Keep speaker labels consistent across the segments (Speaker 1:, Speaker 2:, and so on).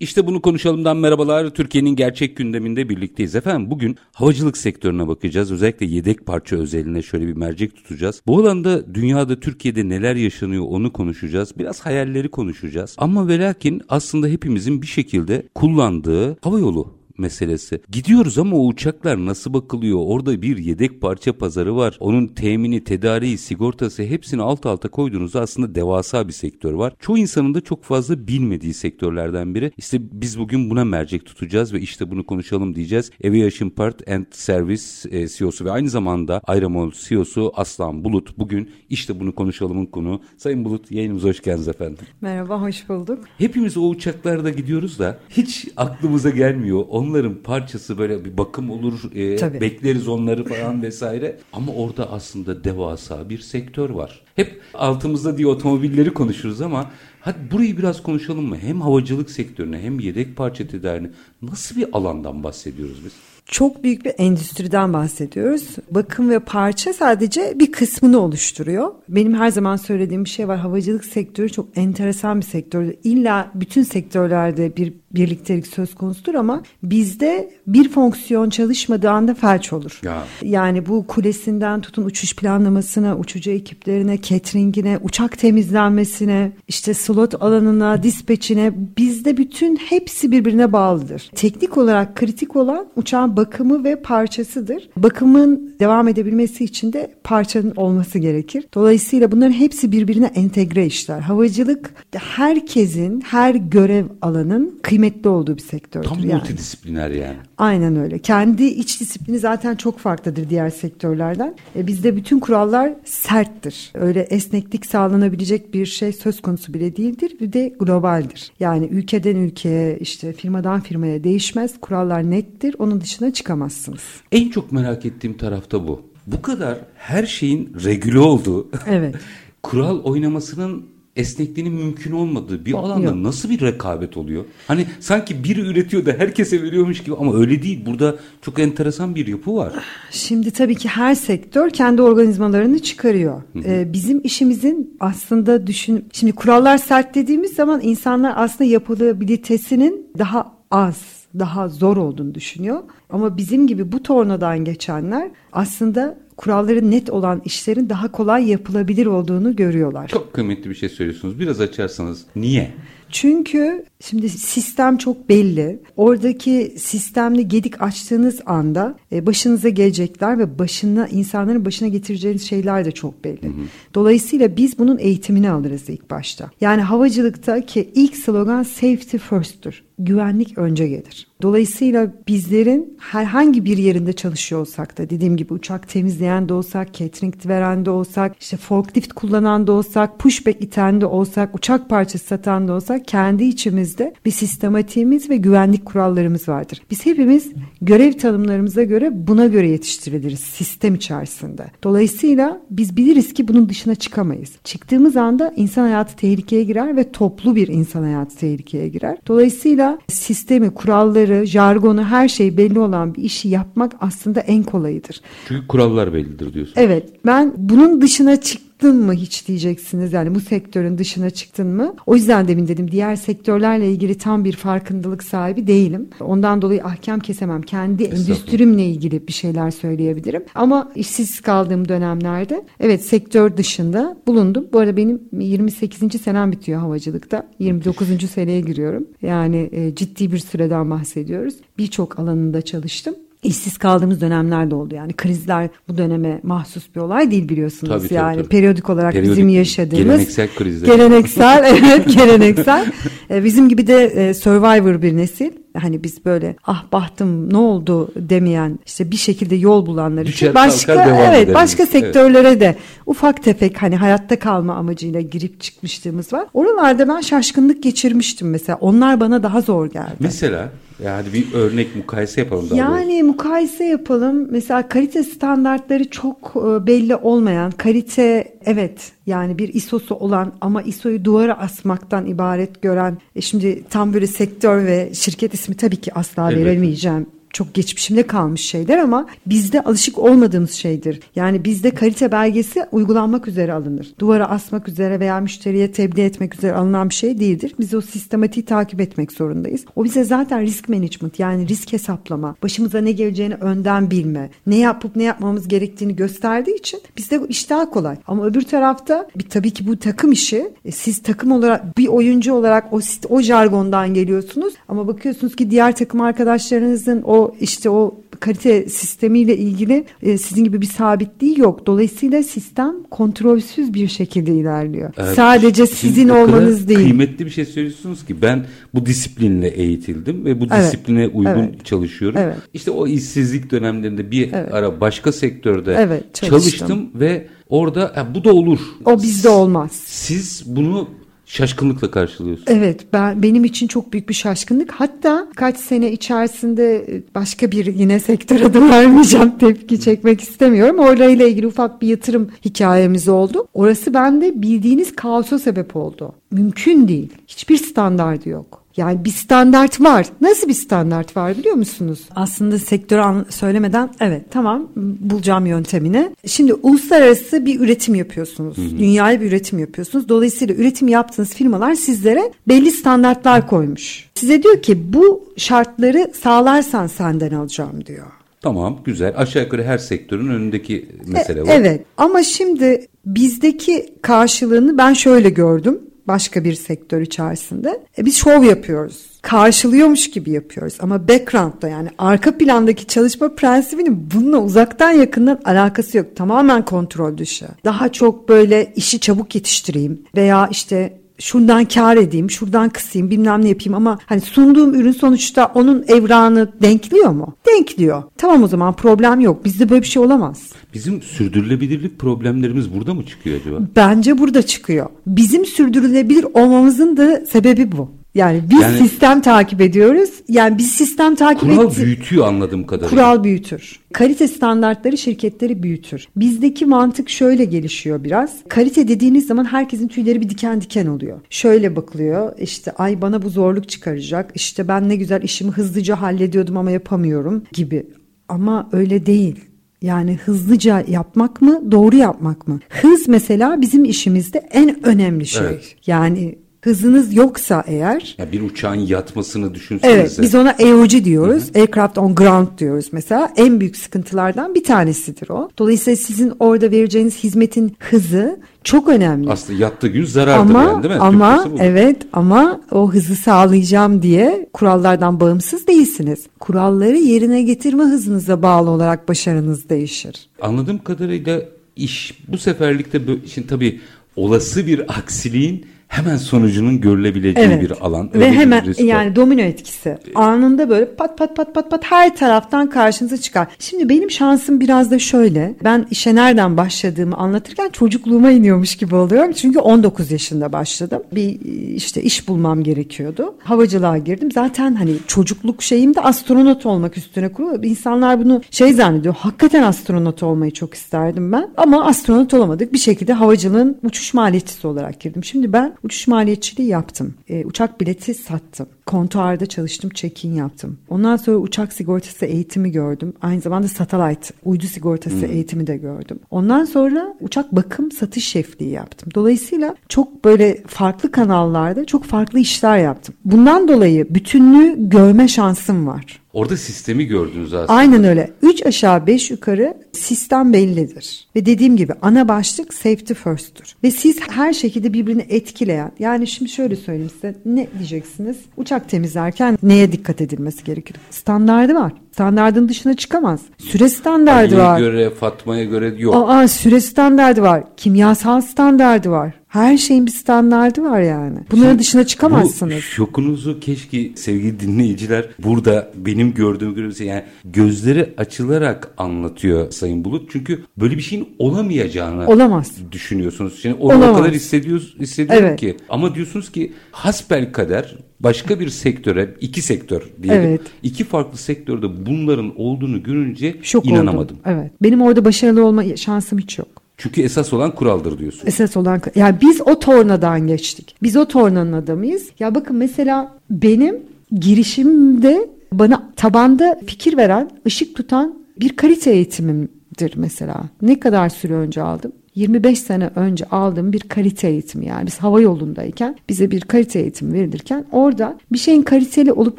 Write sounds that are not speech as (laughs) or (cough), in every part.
Speaker 1: İşte bunu konuşalımdan merhabalar. Türkiye'nin gerçek gündeminde birlikteyiz. Efendim bugün havacılık sektörüne bakacağız. Özellikle yedek parça özeline şöyle bir mercek tutacağız. Bu alanda dünyada Türkiye'de neler yaşanıyor onu konuşacağız. Biraz hayalleri konuşacağız. Ama ve lakin aslında hepimizin bir şekilde kullandığı hava yolu meselesi. Gidiyoruz ama o uçaklar nasıl bakılıyor? Orada bir yedek parça pazarı var. Onun temini, tedariği, sigortası hepsini alt alta koyduğunuzda aslında devasa bir sektör var. Çoğu insanın da çok fazla bilmediği sektörlerden biri. İşte biz bugün buna mercek tutacağız ve işte bunu konuşalım diyeceğiz. Aviation Part and Service e, CEO'su ve aynı zamanda Ayramol CEO'su Aslan Bulut. Bugün işte bunu konuşalımın konu. Sayın Bulut yayınımıza hoş geldiniz efendim.
Speaker 2: Merhaba, hoş bulduk.
Speaker 1: Hepimiz o uçaklarda gidiyoruz da hiç aklımıza gelmiyor. Onun onların parçası böyle bir bakım olur, e, bekleriz onları falan vesaire. Ama orada aslında devasa bir sektör var. Hep altımızda diye otomobilleri konuşuruz ama hadi burayı biraz konuşalım mı? Hem havacılık sektörüne hem yedek parça tedarine nasıl bir alandan bahsediyoruz biz?
Speaker 2: çok büyük bir endüstriden bahsediyoruz. Bakım ve parça sadece bir kısmını oluşturuyor. Benim her zaman söylediğim bir şey var. Havacılık sektörü çok enteresan bir sektör. İlla bütün sektörlerde bir birliktelik söz konusudur ama bizde bir fonksiyon çalışmadığı anda felç olur. Ya. Yani bu kulesinden tutun uçuş planlamasına, uçucu ekiplerine, cateringine, uçak temizlenmesine, işte slot alanına, dispatchine bizde bütün hepsi birbirine bağlıdır. Teknik olarak kritik olan uçağın bakımı ve parçasıdır. Bakımın devam edebilmesi için de parçanın olması gerekir. Dolayısıyla bunların hepsi birbirine entegre işler. Havacılık herkesin, her görev alanın kıymetli olduğu bir sektördür.
Speaker 1: Tam
Speaker 2: yani.
Speaker 1: multidisipliner yani.
Speaker 2: Aynen öyle. Kendi iç disiplini zaten çok farklıdır diğer sektörlerden. E, bizde bütün kurallar serttir. Öyle esneklik sağlanabilecek bir şey söz konusu bile değildir. Bir de globaldir. Yani ülkeden ülkeye işte firmadan firmaya değişmez. Kurallar nettir. Onun dışına çıkamazsınız.
Speaker 1: En çok merak ettiğim tarafta bu. Bu kadar her şeyin regüle olduğu, evet. (laughs) kural oynamasının esnekliğinin mümkün olmadığı bir alanda Yok. nasıl bir rekabet oluyor? Hani sanki biri üretiyor da herkese veriyormuş gibi ama öyle değil. Burada çok enteresan bir yapı var.
Speaker 2: Şimdi tabii ki her sektör kendi organizmalarını çıkarıyor. Ee, bizim işimizin aslında düşün şimdi kurallar sert dediğimiz zaman insanlar aslında yapılabilitesinin daha az daha zor olduğunu düşünüyor. Ama bizim gibi bu tornadan geçenler aslında kuralları net olan işlerin daha kolay yapılabilir olduğunu görüyorlar.
Speaker 1: Çok kıymetli bir şey söylüyorsunuz. Biraz açarsanız niye?
Speaker 2: Çünkü şimdi sistem çok belli. Oradaki sistemli gedik açtığınız anda e, başınıza gelecekler ve başına insanların başına getireceğiniz şeyler de çok belli. Hı hı. Dolayısıyla biz bunun eğitimini alırız ilk başta. Yani havacılıkta ki ilk slogan safety first'tür. Güvenlik önce gelir. Dolayısıyla bizlerin herhangi bir yerinde çalışıyor olsak da dediğim gibi uçak temizleyen de olsak, catering veren de olsak, işte forklift kullanan da olsak, pushback iten de olsak, uçak parçası satan da olsak kendi içimizde bir sistematiğimiz ve güvenlik kurallarımız vardır. Biz hepimiz görev tanımlarımıza göre buna göre yetiştiriliriz sistem içerisinde. Dolayısıyla biz biliriz ki bunun dışına çıkamayız. Çıktığımız anda insan hayatı tehlikeye girer ve toplu bir insan hayatı tehlikeye girer. Dolayısıyla sistemi, kuralları kuralları, jargonu, her şey belli olan bir işi yapmak aslında en kolayıdır.
Speaker 1: Çünkü kurallar bellidir diyorsun.
Speaker 2: Evet. Ben bunun dışına çık çıktın mı hiç diyeceksiniz. Yani bu sektörün dışına çıktın mı? O yüzden demin dedim diğer sektörlerle ilgili tam bir farkındalık sahibi değilim. Ondan dolayı ahkam kesemem. Kendi endüstrimle ilgili bir şeyler söyleyebilirim. Ama işsiz kaldığım dönemlerde evet sektör dışında bulundum. Bu arada benim 28. senem bitiyor havacılıkta. 29. seneye giriyorum. Yani e, ciddi bir süreden bahsediyoruz. Birçok alanında çalıştım işsiz kaldığımız dönemler de oldu. Yani krizler bu döneme mahsus bir olay değil biliyorsunuz. Tabii, yani tabii, tabii. periyodik olarak periyodik, bizim yaşadığımız
Speaker 1: geleneksel krizler.
Speaker 2: Geleneksel (laughs) evet geleneksel. E, bizim gibi de e, survivor bir nesil. Hani biz böyle ah bahtım ne oldu demeyen işte bir şekilde yol bulanlar Düşer, için başka evet edelim. başka sektörlere evet. de ufak tefek hani hayatta kalma amacıyla girip çıkmışlığımız var. Oralarda ben şaşkınlık geçirmiştim mesela. Onlar bana daha zor geldi.
Speaker 1: Mesela Yani bir örnek mukayese yapalım daha
Speaker 2: Yani
Speaker 1: doğrusu.
Speaker 2: mukayese yapalım. Mesela kalite standartları çok e, belli olmayan, kalite evet yani bir ISO'su olan ama ISO'yu duvara asmaktan ibaret gören, e şimdi tam böyle sektör ve şirket ismi tabii ki asla
Speaker 1: Elbette.
Speaker 2: veremeyeceğim çok geçmişimde kalmış şeyler ama bizde alışık olmadığımız şeydir. Yani bizde kalite belgesi uygulanmak üzere alınır. Duvara asmak üzere veya müşteriye tebliğ etmek üzere alınan bir şey değildir. Biz o sistematiği takip etmek zorundayız. O bize zaten risk management yani risk hesaplama, başımıza ne geleceğini önden bilme, ne yapıp ne yapmamız gerektiğini gösterdiği için bizde iş daha kolay. Ama öbür tarafta bir tabii ki bu takım işi. E, siz takım olarak bir oyuncu olarak o o jargondan geliyorsunuz ama bakıyorsunuz ki diğer takım arkadaşlarınızın o işte o kalite sistemiyle ilgili e, sizin gibi bir sabitliği yok. Dolayısıyla sistem kontrolsüz bir şekilde ilerliyor.
Speaker 1: Evet.
Speaker 2: Sadece sizin
Speaker 1: o
Speaker 2: olmanız değil.
Speaker 1: Kıymetli bir şey söylüyorsunuz ki ben bu disiplinle eğitildim ve bu
Speaker 2: Evet.
Speaker 1: disipline uygun
Speaker 2: Evet.
Speaker 1: çalışıyorum.
Speaker 2: Evet.
Speaker 1: İşte o işsizlik dönemlerinde bir ara başka sektörde
Speaker 2: Evet, çalıştım.
Speaker 1: çalıştım ve orada "Ha, bu da olur.
Speaker 2: O bizde olmaz.
Speaker 1: Siz bunu şaşkınlıkla karşılıyorsunuz.
Speaker 2: Evet ben benim için çok büyük bir şaşkınlık. Hatta kaç sene içerisinde e, başka bir yine sektör adı (laughs) vermeyeceğim tepki çekmek istemiyorum. Orayla ilgili ufak bir yatırım hikayemiz oldu. Orası bende bildiğiniz kaosa sebep oldu. Mümkün değil. Hiçbir standardı yok. Yani bir standart var. Nasıl bir standart var biliyor musunuz? Aslında sektörü an- söylemeden evet tamam bulacağım yöntemini. Şimdi uluslararası bir üretim yapıyorsunuz. Dünyaya bir üretim yapıyorsunuz. Dolayısıyla üretim yaptığınız firmalar sizlere belli standartlar koymuş. Size diyor ki bu şartları sağlarsan senden alacağım diyor.
Speaker 1: Tamam güzel. Aşağı yukarı her sektörün önündeki mesele
Speaker 2: E,
Speaker 1: var.
Speaker 2: Evet ama şimdi bizdeki karşılığını ben şöyle gördüm başka bir sektör içerisinde. E, biz şov yapıyoruz. Karşılıyormuş gibi yapıyoruz ama background'da yani arka plandaki çalışma prensibinin bununla uzaktan yakından alakası yok. Tamamen kontrol dışı. Daha çok böyle işi çabuk yetiştireyim veya işte şuradan kar edeyim, şuradan kısayım, bilmem ne yapayım ama hani sunduğum ürün sonuçta onun evrağını denkliyor mu? Denkliyor. Tamam o zaman problem yok. Bizde böyle bir şey olamaz.
Speaker 1: Bizim sürdürülebilirlik problemlerimiz burada mı çıkıyor acaba?
Speaker 2: Bence burada çıkıyor. Bizim sürdürülebilir olmamızın da sebebi bu. Yani biz
Speaker 1: Yani-
Speaker 2: sistem takip ediyoruz. Yani biz sistem takip
Speaker 1: Kural
Speaker 2: etti-
Speaker 1: büyütüyor anladığım kadarıyla.
Speaker 2: Kural büyütür. Kalite standartları şirketleri büyütür. Bizdeki mantık şöyle gelişiyor biraz. Kalite dediğiniz zaman herkesin tüyleri bir diken diken oluyor. Şöyle bakılıyor. işte ay bana bu zorluk çıkaracak. İşte ben ne güzel işimi hızlıca hallediyordum ama yapamıyorum gibi. Ama öyle değil. Yani hızlıca yapmak mı, doğru yapmak mı? Hız mesela bizim işimizde en önemli şey.
Speaker 1: Evet.
Speaker 2: Yani hızınız yoksa eğer
Speaker 1: Ya bir uçağın yatmasını düşünsenize.
Speaker 2: Evet biz ona AOG diyoruz. Aircraft on ground diyoruz mesela. En büyük sıkıntılardan bir tanesidir o. Dolayısıyla sizin orada vereceğiniz hizmetin hızı çok önemli.
Speaker 1: Aslında yattığı gün zarardır
Speaker 2: ama
Speaker 1: yani değil mi?
Speaker 2: ama evet ama o hızı sağlayacağım diye kurallardan bağımsız değilsiniz. Kuralları yerine getirme hızınıza bağlı olarak başarınız değişir.
Speaker 1: Anladığım kadarıyla iş bu seferlikte şimdi tabii olası bir aksiliğin hemen sonucunun görülebileceği
Speaker 2: Evet.
Speaker 1: bir alan. Öyle
Speaker 2: Ve
Speaker 1: bir
Speaker 2: hemen
Speaker 1: var.
Speaker 2: yani domino etkisi. Anında böyle pat pat pat pat pat her taraftan karşınıza çıkar. Şimdi benim şansım biraz da şöyle. Ben işe nereden başladığımı anlatırken çocukluğuma iniyormuş gibi oluyorum. Çünkü 19 yaşında başladım. Bir işte iş bulmam gerekiyordu. Havacılığa girdim. Zaten hani çocukluk şeyim de astronot olmak üstüne kurulu. İnsanlar bunu şey zannediyor. Hakikaten astronot olmayı çok isterdim ben. Ama astronot olamadık. Bir şekilde havacılığın uçuş maliyetçisi olarak girdim. Şimdi ben uçuş maliyetçiliği yaptım. E, uçak bileti sattım. Kontuarda çalıştım, check-in yaptım. Ondan sonra uçak sigortası eğitimi gördüm. Aynı zamanda satellite, uydu sigortası eğitimi de gördüm. Ondan sonra uçak bakım satış şefliği yaptım. Dolayısıyla çok böyle farklı kanallarda çok farklı işler yaptım. Bundan dolayı bütünlüğü görme şansım var.
Speaker 1: Orada sistemi gördünüz aslında.
Speaker 2: Aynen öyle. 3 aşağı 5 yukarı sistem bellidir. Ve dediğim gibi ana başlık safety first'tür. Ve siz her şekilde birbirini etkileyen yani şimdi şöyle söyleyeyim size ne diyeceksiniz? Uçak temizlerken neye dikkat edilmesi gerekir? Standardı var. Standardın dışına çıkamaz. Süre standardı
Speaker 1: Ali'ye
Speaker 2: var.
Speaker 1: göre, Fatma'ya göre yok.
Speaker 2: Aa süre standardı var. Kimyasal standardı var. Her şeyin bir standardı var yani. Bunların dışına
Speaker 1: Bu
Speaker 2: çıkamazsınız.
Speaker 1: şokunuzu keşke sevgili dinleyiciler burada benim gördüğüm gibi yani gözleri açılarak anlatıyor Sayın Bulut. Çünkü böyle bir şeyin olamayacağını
Speaker 2: Olamaz.
Speaker 1: düşünüyorsunuz. Şimdi o kadar hissediyoruz, hissediyorum
Speaker 2: Evet.
Speaker 1: ki. Ama diyorsunuz ki hasbel kader başka bir sektöre, iki sektör diyelim.
Speaker 2: Evet.
Speaker 1: İki farklı sektörde bunların olduğunu görünce
Speaker 2: Şok
Speaker 1: inanamadım.
Speaker 2: oldum. Evet. Benim orada başarılı olma şansım hiç yok.
Speaker 1: Çünkü esas olan kuraldır diyorsun.
Speaker 2: Esas olan yani biz o tornadan geçtik. Biz o tornanın adamıyız. Ya bakın mesela benim girişimde bana tabanda fikir veren, ışık tutan bir kalite eğitimimdir mesela. Ne kadar süre önce aldım? 25 sene önce aldığım bir kalite eğitimi yani biz hava yolundayken bize bir kalite eğitimi verilirken orada bir şeyin kaliteli olup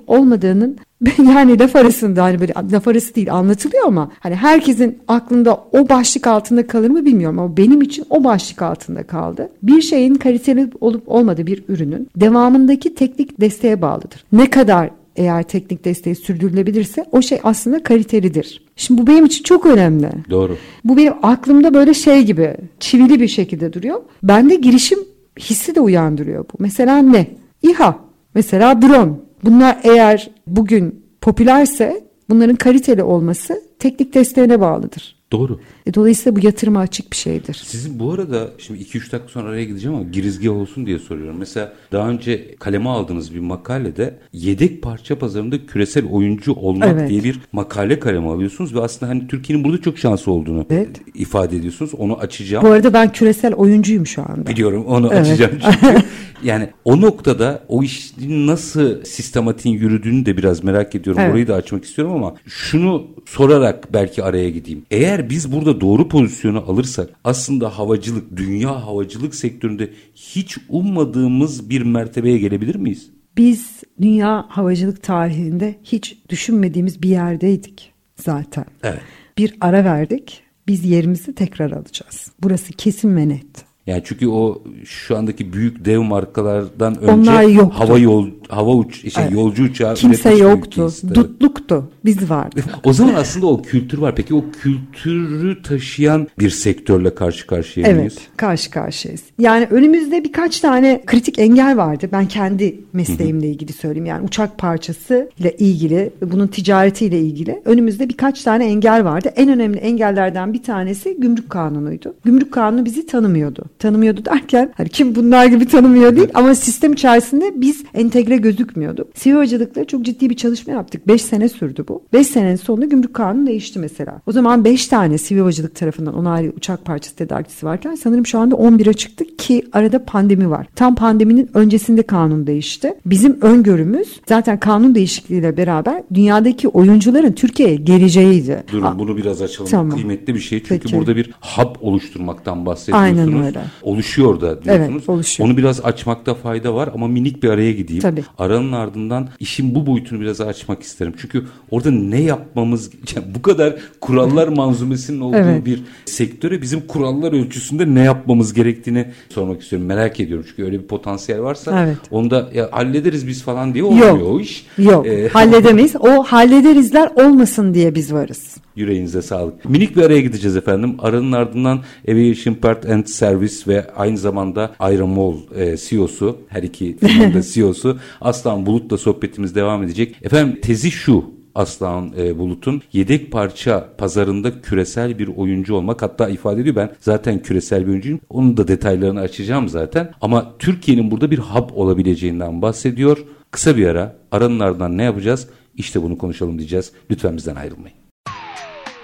Speaker 2: olmadığının (laughs) yani laf arasında hani böyle laf arası değil anlatılıyor ama hani herkesin aklında o başlık altında kalır mı bilmiyorum ama benim için o başlık altında kaldı. Bir şeyin kaliteli olup olmadığı bir ürünün devamındaki teknik desteğe bağlıdır. Ne kadar eğer teknik desteği sürdürülebilirse o şey aslında kalitelidir. Şimdi bu benim için çok önemli.
Speaker 1: Doğru.
Speaker 2: Bu benim aklımda böyle şey gibi çivili bir şekilde duruyor. Bende girişim hissi de uyandırıyor bu. Mesela ne? İHA, mesela drone. Bunlar eğer bugün popülerse bunların kaliteli olması teknik desteğine bağlıdır.
Speaker 1: Doğru.
Speaker 2: E, dolayısıyla bu yatırıma açık bir şeydir.
Speaker 1: Sizin bu arada şimdi 2-3 dakika sonra araya gideceğim ama girizgah olsun diye soruyorum. Mesela daha önce kaleme aldığınız bir makalede yedek parça pazarında küresel oyuncu olmak
Speaker 2: Evet.
Speaker 1: diye bir makale kaleme alıyorsunuz ve aslında hani Türkiye'nin burada çok şansı olduğunu
Speaker 2: Evet.
Speaker 1: ifade ediyorsunuz. Onu açacağım.
Speaker 2: Bu arada ben küresel oyuncuyum şu anda.
Speaker 1: Biliyorum onu
Speaker 2: Evet.
Speaker 1: açacağım çünkü. (laughs) yani o noktada o işin nasıl sistematiğin yürüdüğünü de biraz merak ediyorum.
Speaker 2: Evet.
Speaker 1: Orayı da açmak istiyorum ama şunu sorarak belki araya gideyim. Eğer biz burada doğru pozisyonu alırsak aslında havacılık, dünya havacılık sektöründe hiç ummadığımız bir mertebeye gelebilir miyiz?
Speaker 2: Biz dünya havacılık tarihinde hiç düşünmediğimiz bir yerdeydik zaten.
Speaker 1: Evet.
Speaker 2: Bir ara verdik. Biz yerimizi tekrar alacağız. Burası kesin ve net.
Speaker 1: Yani çünkü o şu andaki büyük dev markalardan önce
Speaker 2: Onlar yoktu.
Speaker 1: hava yol hava uç şey
Speaker 2: Evet.
Speaker 1: yolcu uçağı
Speaker 2: Kimse yoktu.
Speaker 1: ülkeyiz. Evet.
Speaker 2: Dutluktu. Biz vardık. (laughs)
Speaker 1: O zaman aslında o kültür var. Peki o kültürü taşıyan bir sektörle karşı karşıya mıyız?
Speaker 2: Evet, karşı karşıyayız. Yani önümüzde birkaç tane kritik engel vardı. Ben kendi mesleğimle ilgili söyleyeyim. Yani uçak parçası ile ilgili, bunun ticaretiyle ilgili önümüzde birkaç tane engel vardı. En önemli engellerden bir tanesi gümrük kanunuydu. Gümrük kanunu bizi tanımıyordu. Tanımıyordu derken hani kim bunlar gibi tanımıyor değil ama sistem içerisinde biz entegre gözükmüyorduk. Sivil havacılıkla çok ciddi bir çalışma yaptık. 5 sene sürdü bu. 5 senenin sonunda gümrük kanunu değişti mesela. O zaman 5 tane sivil havacılık tarafından onaylı uçak parçası tedarikçisi varken sanırım şu anda 11'e çıktık ki arada pandemi var. Tam pandeminin öncesinde kanun değişti. Bizim öngörümüz zaten kanun değişikliğiyle beraber dünyadaki oyuncuların Türkiye'ye geleceğiydi.
Speaker 1: Durun bunu biraz açalım.
Speaker 2: Tamam.
Speaker 1: Kıymetli bir şey. Çünkü
Speaker 2: Peki.
Speaker 1: burada bir hub oluşturmaktan bahsediyorsunuz.
Speaker 2: Aynen öyle.
Speaker 1: Oluşuyor da diyorsunuz.
Speaker 2: Evet, oluşuyor.
Speaker 1: Onu biraz açmakta fayda var ama minik bir araya gideyim.
Speaker 2: Tabii.
Speaker 1: Aranın ardından işin bu boyutunu biraz açmak isterim. Çünkü orada ne yapmamız (laughs) yani bu kadar kurallar manzumesinin olduğu
Speaker 2: Evet.
Speaker 1: bir sektöre bizim kurallar ölçüsünde ne yapmamız gerektiğini sormak istiyorum. Merak ediyorum çünkü öyle bir potansiyel varsa
Speaker 2: Evet.
Speaker 1: onu da ya hallederiz biz falan diye olmuyor
Speaker 2: Yok.
Speaker 1: o iş.
Speaker 2: Yok
Speaker 1: Ee,
Speaker 2: halledemeyiz. O hallederizler olmasın diye biz varız.
Speaker 1: Yüreğinize sağlık. Minik bir araya gideceğiz efendim. Aranın ardından Aviation Part and Service ve aynı zamanda Aeromol e, CEO'su, her iki firmanın da (laughs) CEO'su Aslan Bulut'la sohbetimiz devam edecek. Efendim tezi şu. Aslan e, Bulut'un yedek parça pazarında küresel bir oyuncu olmak hatta ifade ediyor ben zaten küresel bir oyuncuyum. Onun da detaylarını açacağım zaten. Ama Türkiye'nin burada bir hub olabileceğinden bahsediyor. Kısa bir ara aranın ardından ne yapacağız? İşte bunu konuşalım diyeceğiz. Lütfen bizden ayrılmayın.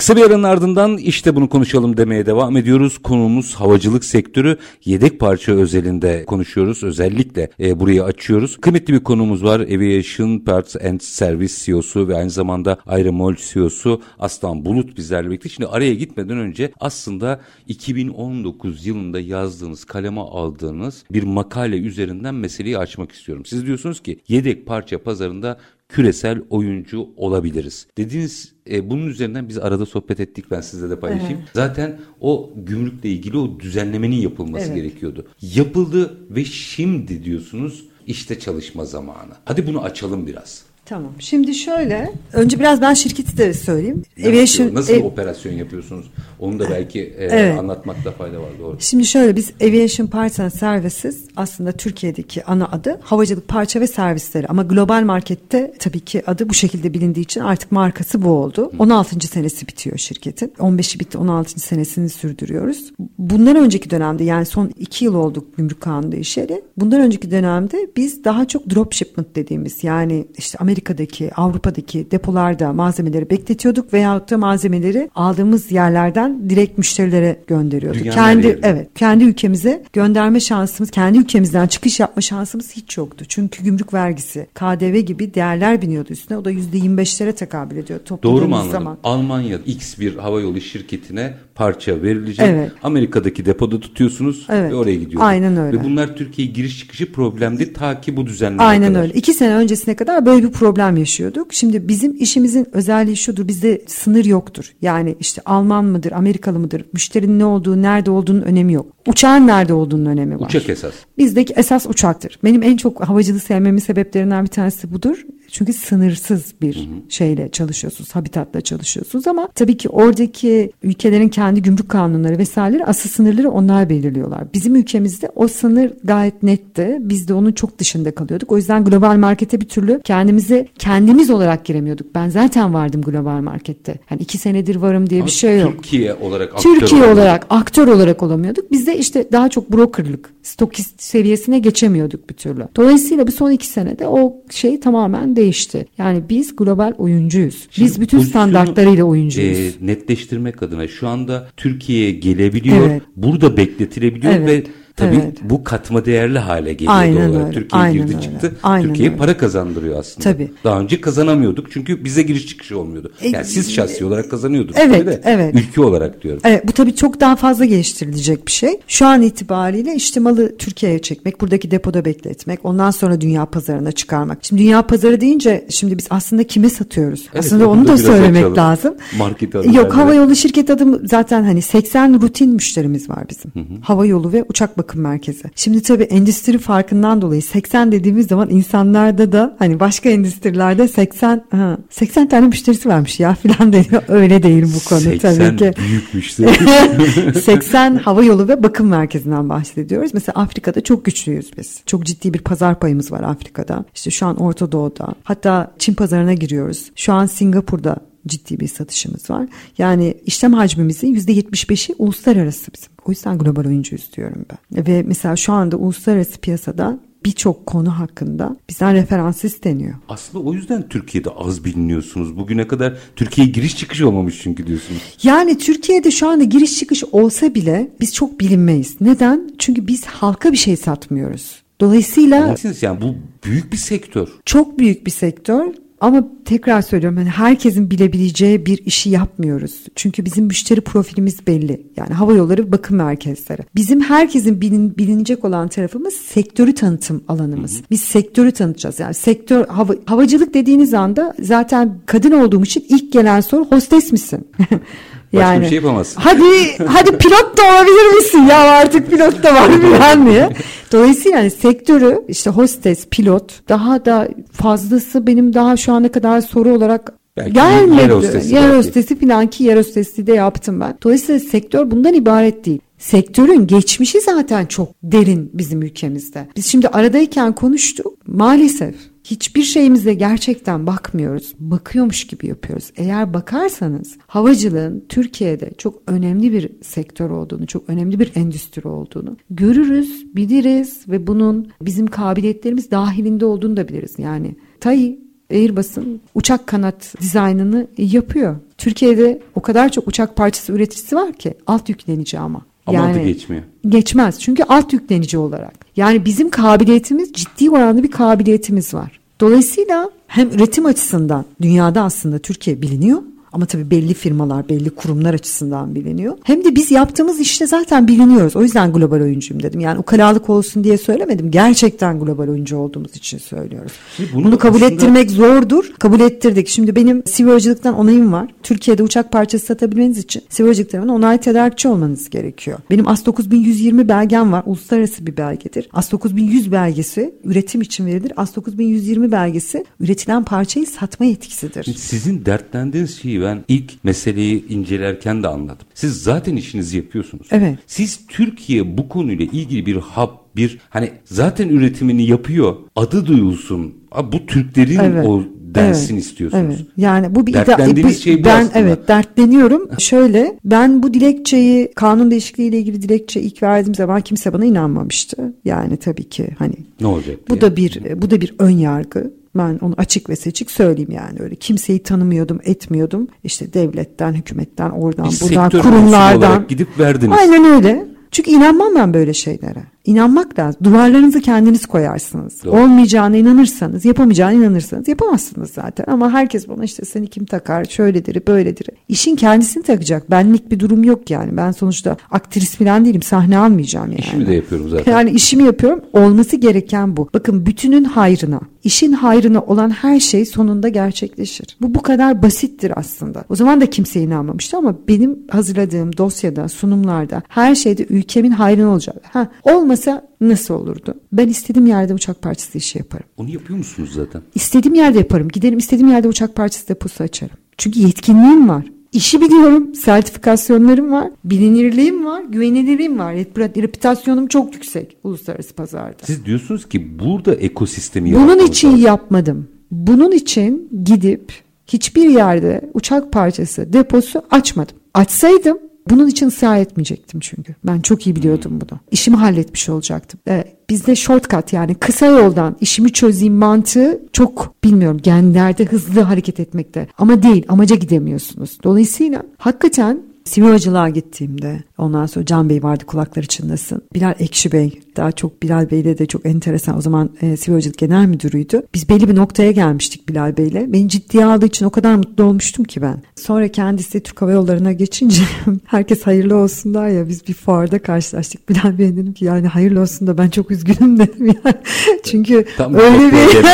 Speaker 1: Kısa bir aranın ardından işte bunu konuşalım demeye devam ediyoruz. Konumuz havacılık sektörü. Yedek parça özelinde konuşuyoruz. Özellikle e, burayı açıyoruz. Kıymetli bir konumuz var. Aviation Parts and Service CEO'su ve aynı zamanda Aeromol CEO'su Aslan Bulut bizlerle birlikte. Şimdi araya gitmeden önce aslında 2019 yılında yazdığınız, kaleme aldığınız bir makale üzerinden meseleyi açmak istiyorum. Siz diyorsunuz ki yedek parça pazarında küresel oyuncu olabiliriz. Dediğiniz e, bunun üzerinden biz arada sohbet ettik ben sizle de paylaşayım. Zaten o gümrükle ilgili o düzenlemenin yapılması
Speaker 2: Evet.
Speaker 1: gerekiyordu. Yapıldı ve şimdi diyorsunuz işte çalışma zamanı. Hadi bunu açalım biraz.
Speaker 2: Tamam. Şimdi şöyle, önce biraz ben şirketi de söyleyeyim.
Speaker 1: Ne
Speaker 2: Aviation,
Speaker 1: yapıyor? Nasıl
Speaker 2: e-
Speaker 1: bir operasyon yapıyorsunuz? Onu da belki e,
Speaker 2: Evet.
Speaker 1: anlatmakta fayda var. Doğru.
Speaker 2: Şimdi şöyle biz Aviation Parts and Services aslında Türkiye'deki ana adı havacılık parça ve servisleri ama global markette tabii ki adı bu şekilde bilindiği için artık markası bu oldu. 16. senesi bitiyor şirketin. 15'i bitti 16. senesini sürdürüyoruz. Bundan önceki dönemde yani son 2 yıl olduk gümrük kanunu değişeli. Bundan önceki dönemde biz daha çok drop shipment dediğimiz yani işte Amerika'daki Avrupa'daki depolarda malzemeleri bekletiyorduk veyahut da malzemeleri aldığımız yerlerden direkt müşterilere gönderiyorduk.
Speaker 1: Dünyanın
Speaker 2: kendi evet kendi ülkemize gönderme şansımız, kendi ülkemizden çıkış yapma şansımız hiç yoktu. Çünkü gümrük vergisi, KDV gibi değerler biniyordu üstüne. O da %25'lere tekabül ediyor
Speaker 1: Doğru mu anladım?
Speaker 2: zaman.
Speaker 1: Almanya X bir havayolu şirketine parça verilecek.
Speaker 2: Evet.
Speaker 1: Amerika'daki depoda tutuyorsunuz
Speaker 2: Evet.
Speaker 1: ve oraya gidiyor.
Speaker 2: Aynen öyle.
Speaker 1: Ve bunlar Türkiye'ye giriş çıkışı problemdi ta ki bu düzenleme
Speaker 2: Aynen
Speaker 1: kadar.
Speaker 2: öyle. İki sene öncesine kadar böyle bir problem yaşıyorduk. Şimdi bizim işimizin özelliği şudur. Bizde sınır yoktur. Yani işte Alman mıdır, Amerikalı mıdır? Müşterinin ne olduğu, nerede olduğunun önemi yok. Uçağın nerede olduğunun önemi var.
Speaker 1: Uçak esas.
Speaker 2: Bizdeki esas uçaktır. Benim en çok havacılığı sevmemin sebeplerinden bir tanesi budur. Çünkü sınırsız bir şeyle çalışıyorsunuz, habitatla çalışıyorsunuz ama tabii ki oradaki ülkelerin kendi gümrük kanunları vesaireleri asıl sınırları onlar belirliyorlar. Bizim ülkemizde o sınır gayet netti. Biz de onun çok dışında kalıyorduk. O yüzden global markete bir türlü kendimizi kendimiz olarak giremiyorduk. Ben zaten vardım global markette. Yani iki senedir varım diye
Speaker 1: Ama
Speaker 2: bir şey yok.
Speaker 1: Türkiye olarak aktör
Speaker 2: Türkiye
Speaker 1: olarak-
Speaker 2: olarak aktör olarak olamıyorduk. Biz de işte daha çok brokerlık, stokist seviyesine geçemiyorduk bir türlü. Dolayısıyla bu son iki senede o şey tamamen değişti. Yani biz global oyuncuyuz.
Speaker 1: Şimdi
Speaker 2: biz bütün standartlarıyla oyuncuyuz.
Speaker 1: e, netleştirmek adına şu anda Türkiye'ye gelebiliyor,
Speaker 2: Evet.
Speaker 1: burada bekletilebiliyor
Speaker 2: Evet,
Speaker 1: ve tabii
Speaker 2: evet.
Speaker 1: bu katma değerli hale geliyor
Speaker 2: Aynen
Speaker 1: olarak.
Speaker 2: öyle,
Speaker 1: Türkiye
Speaker 2: aynen
Speaker 1: girdi
Speaker 2: öyle,
Speaker 1: çıktı.
Speaker 2: aynen
Speaker 1: Türkiye'ye
Speaker 2: öyle.
Speaker 1: para kazandırıyor aslında.
Speaker 2: Tabii.
Speaker 1: Daha önce kazanamıyorduk çünkü bize giriş çıkışı olmuyordu.
Speaker 2: E,
Speaker 1: yani siz şahsi olarak kazanıyordunuz.
Speaker 2: evet,
Speaker 1: de,
Speaker 2: evet.
Speaker 1: Ülke olarak diyorum.
Speaker 2: Evet, bu tabii çok daha fazla geliştirilecek bir şey. Şu an itibariyle işte malı Türkiye'ye çekmek, buradaki depoda bekletmek, ondan sonra dünya pazarına çıkarmak. Şimdi dünya pazarı deyince şimdi biz aslında kime satıyoruz?
Speaker 1: Evet,
Speaker 2: aslında
Speaker 1: onu da
Speaker 2: söylemek
Speaker 1: açalım.
Speaker 2: lazım.
Speaker 1: Market adı
Speaker 2: Yok
Speaker 1: vererek.
Speaker 2: hava yolu şirket adım zaten hani 80 rutin müşterimiz var bizim. Hava yolu ve uçak bakım merkezi. Şimdi tabii endüstri farkından dolayı 80 dediğimiz zaman insanlarda da hani başka endüstrilerde 80 ha, 80 tane müşterisi varmış ya filan (laughs) deniyor. Öyle değil bu konu
Speaker 1: 80
Speaker 2: tabii ki.
Speaker 1: büyük müşteri. (laughs)
Speaker 2: 80 hava yolu ve bakım merkezinden bahsediyoruz. Mesela Afrika'da çok güçlüyüz biz. Çok ciddi bir pazar payımız var Afrika'da. İşte şu an Orta Doğu'da. Hatta Çin pazarına giriyoruz. Şu an Singapur'da ciddi bir satışımız var. Yani işlem hacmimizin %75'i uluslararası bizim. O yüzden global oyuncuyuz diyorum ben. Ve mesela şu anda uluslararası piyasada birçok konu hakkında bizden referans isteniyor.
Speaker 1: Aslında o yüzden Türkiye'de az biliniyorsunuz. Bugüne kadar Türkiye'ye giriş çıkış olmamış çünkü diyorsunuz.
Speaker 2: Yani Türkiye'de şu anda giriş çıkış olsa bile biz çok bilinmeyiz. Neden? Çünkü biz halka bir şey satmıyoruz. Dolayısıyla
Speaker 1: siz yani bu büyük bir sektör.
Speaker 2: çok büyük bir sektör ama tekrar söylüyorum hani herkesin bilebileceği bir işi yapmıyoruz. Çünkü bizim müşteri profilimiz belli. Yani hava yolları bakım merkezleri. Bizim herkesin bilin, bilinecek olan tarafımız sektörü tanıtım alanımız. Biz sektörü tanıtacağız. Yani sektör hava, havacılık dediğiniz anda zaten kadın olduğum için ilk gelen soru hostes misin? (laughs)
Speaker 1: Başka bir şey yapamazsın.
Speaker 2: Hadi hadi pilot da olabilir misin ya artık pilot da var falan diye. Dolayısıyla yani sektörü işte hostes, pilot daha da fazlası benim daha şu ana kadar soru olarak
Speaker 1: Belki
Speaker 2: gelmedi.
Speaker 1: yer hostesi
Speaker 2: Yer
Speaker 1: belki.
Speaker 2: hostesi falan ki yer hostesi de yaptım ben. Dolayısıyla sektör bundan ibaret değil. Sektörün geçmişi zaten çok derin bizim ülkemizde. Biz şimdi aradayken konuştuk. Maalesef hiçbir şeyimize gerçekten bakmıyoruz. Bakıyormuş gibi yapıyoruz. Eğer bakarsanız havacılığın Türkiye'de çok önemli bir sektör olduğunu, çok önemli bir endüstri olduğunu görürüz, biliriz ve bunun bizim kabiliyetlerimiz dahilinde olduğunu da biliriz. Yani TAI Airbus'un uçak kanat dizaynını yapıyor. Türkiye'de o kadar çok uçak parçası üreticisi var ki alt yüklenici ama.
Speaker 1: Ama adı geçmiyor.
Speaker 2: Geçmez çünkü alt yüklenici olarak. Yani bizim kabiliyetimiz ciddi oranda bir kabiliyetimiz var. Dolayısıyla hem üretim açısından dünyada aslında Türkiye biliniyor Ama tabii belli firmalar, belli kurumlar açısından biliniyor. Hem de biz yaptığımız işte zaten biliniyoruz. O yüzden global oyuncuyum dedim. Yani ukalalık olsun diye söylemedim. Gerçekten global oyuncu olduğumuz için söylüyoruz. bunu, bunu kabul aslında... ettirmek zordur. Kabul ettirdik. Şimdi benim sivercılıktan onayım var. Türkiye'de uçak parçası satabilmeniz için sivercılık tarafından onay tedarikçi olmanız gerekiyor. Benim AS 9120 belgem var. Uluslararası bir belgedir. AS 9100 belgesi üretim için verilir. AS 9120 belgesi üretilen parçayı satma yetkisidir.
Speaker 1: Sizin dertlendiğiniz şeyi ben ilk meseleyi incelerken de anladım. Siz zaten işinizi yapıyorsunuz.
Speaker 2: Evet.
Speaker 1: Siz Türkiye bu konuyla ilgili bir hub bir hani zaten üretimini yapıyor. Adı duyulsun. Bu Türklerin evet. o densin evet, istiyorsunuz. Evet.
Speaker 2: Yani bu bir
Speaker 1: Dertlendiğiniz bu, şey bu
Speaker 2: ben
Speaker 1: aslında.
Speaker 2: evet dertleniyorum. Şöyle ben bu dilekçeyi kanun değişikliği ile ilgili dilekçe ilk verdiğim zaman kimse bana inanmamıştı. Yani tabii ki hani
Speaker 1: ne olacak?
Speaker 2: Bu diye. da bir bu da bir ön yargı. Ben onu açık ve seçik söyleyeyim yani öyle. Kimseyi tanımıyordum, etmiyordum. İşte devletten, hükümetten, oradan, bir buradan, kurumlardan.
Speaker 1: gidip verdiniz.
Speaker 2: Aynen öyle. Çünkü inanmam ben böyle şeylere. İnanmak lazım. Duvarlarınızı kendiniz koyarsınız. Doğru. Olmayacağına inanırsanız, yapamayacağına inanırsanız yapamazsınız zaten. Ama herkes bana işte seni kim takar, şöyledir, böyledir. İşin kendisini takacak. Benlik bir durum yok yani. Ben sonuçta aktris falan değilim. Sahne almayacağım yani.
Speaker 1: İşimi de yapıyorum zaten.
Speaker 2: Yani işimi yapıyorum. Olması gereken bu. Bakın bütünün hayrına, işin hayrına olan her şey sonunda gerçekleşir. Bu bu kadar basittir aslında. O zaman da kimse inanmamıştı ama benim hazırladığım dosyada, sunumlarda her şeyde ülkemin hayrına olacak. Ha, olmasa olmasa nasıl olurdu? Ben istediğim yerde uçak parçası işi yaparım.
Speaker 1: Onu yapıyor musunuz zaten?
Speaker 2: İstediğim yerde yaparım. Giderim istediğim yerde uçak parçası deposu açarım. Çünkü yetkinliğim var. İşi biliyorum, sertifikasyonlarım var, bilinirliğim var, güvenilirliğim var, reputasyonum çok yüksek uluslararası pazarda.
Speaker 1: Siz diyorsunuz ki burada ekosistemi
Speaker 2: Bunun için lazım. yapmadım. Bunun için gidip hiçbir yerde uçak parçası deposu açmadım. Açsaydım bunun için ısrar etmeyecektim çünkü. Ben çok iyi biliyordum bunu. İşimi halletmiş olacaktım. Ee, bizde shortcut yani kısa yoldan işimi çözeyim mantığı çok bilmiyorum genlerde hızlı hareket etmekte. Ama değil amaca gidemiyorsunuz. Dolayısıyla hakikaten Sivil gittiğimde ondan sonra Can Bey vardı kulakları çınlasın. Bilal Ekşi Bey daha çok Bilal Bey'le de çok enteresan o zaman e, Sivil Genel Müdürüydü. Biz belli bir noktaya gelmiştik Bilal Bey'le. Beni ciddiye aldığı için o kadar mutlu olmuştum ki ben. Sonra kendisi Türk Hava Yolları'na geçince (laughs) herkes hayırlı olsun der ya biz bir fuarda karşılaştık. Bilal Bey dedim ki yani hayırlı olsun da ben çok üzgünüm (laughs) dedim yani. Çünkü Tam öyle bir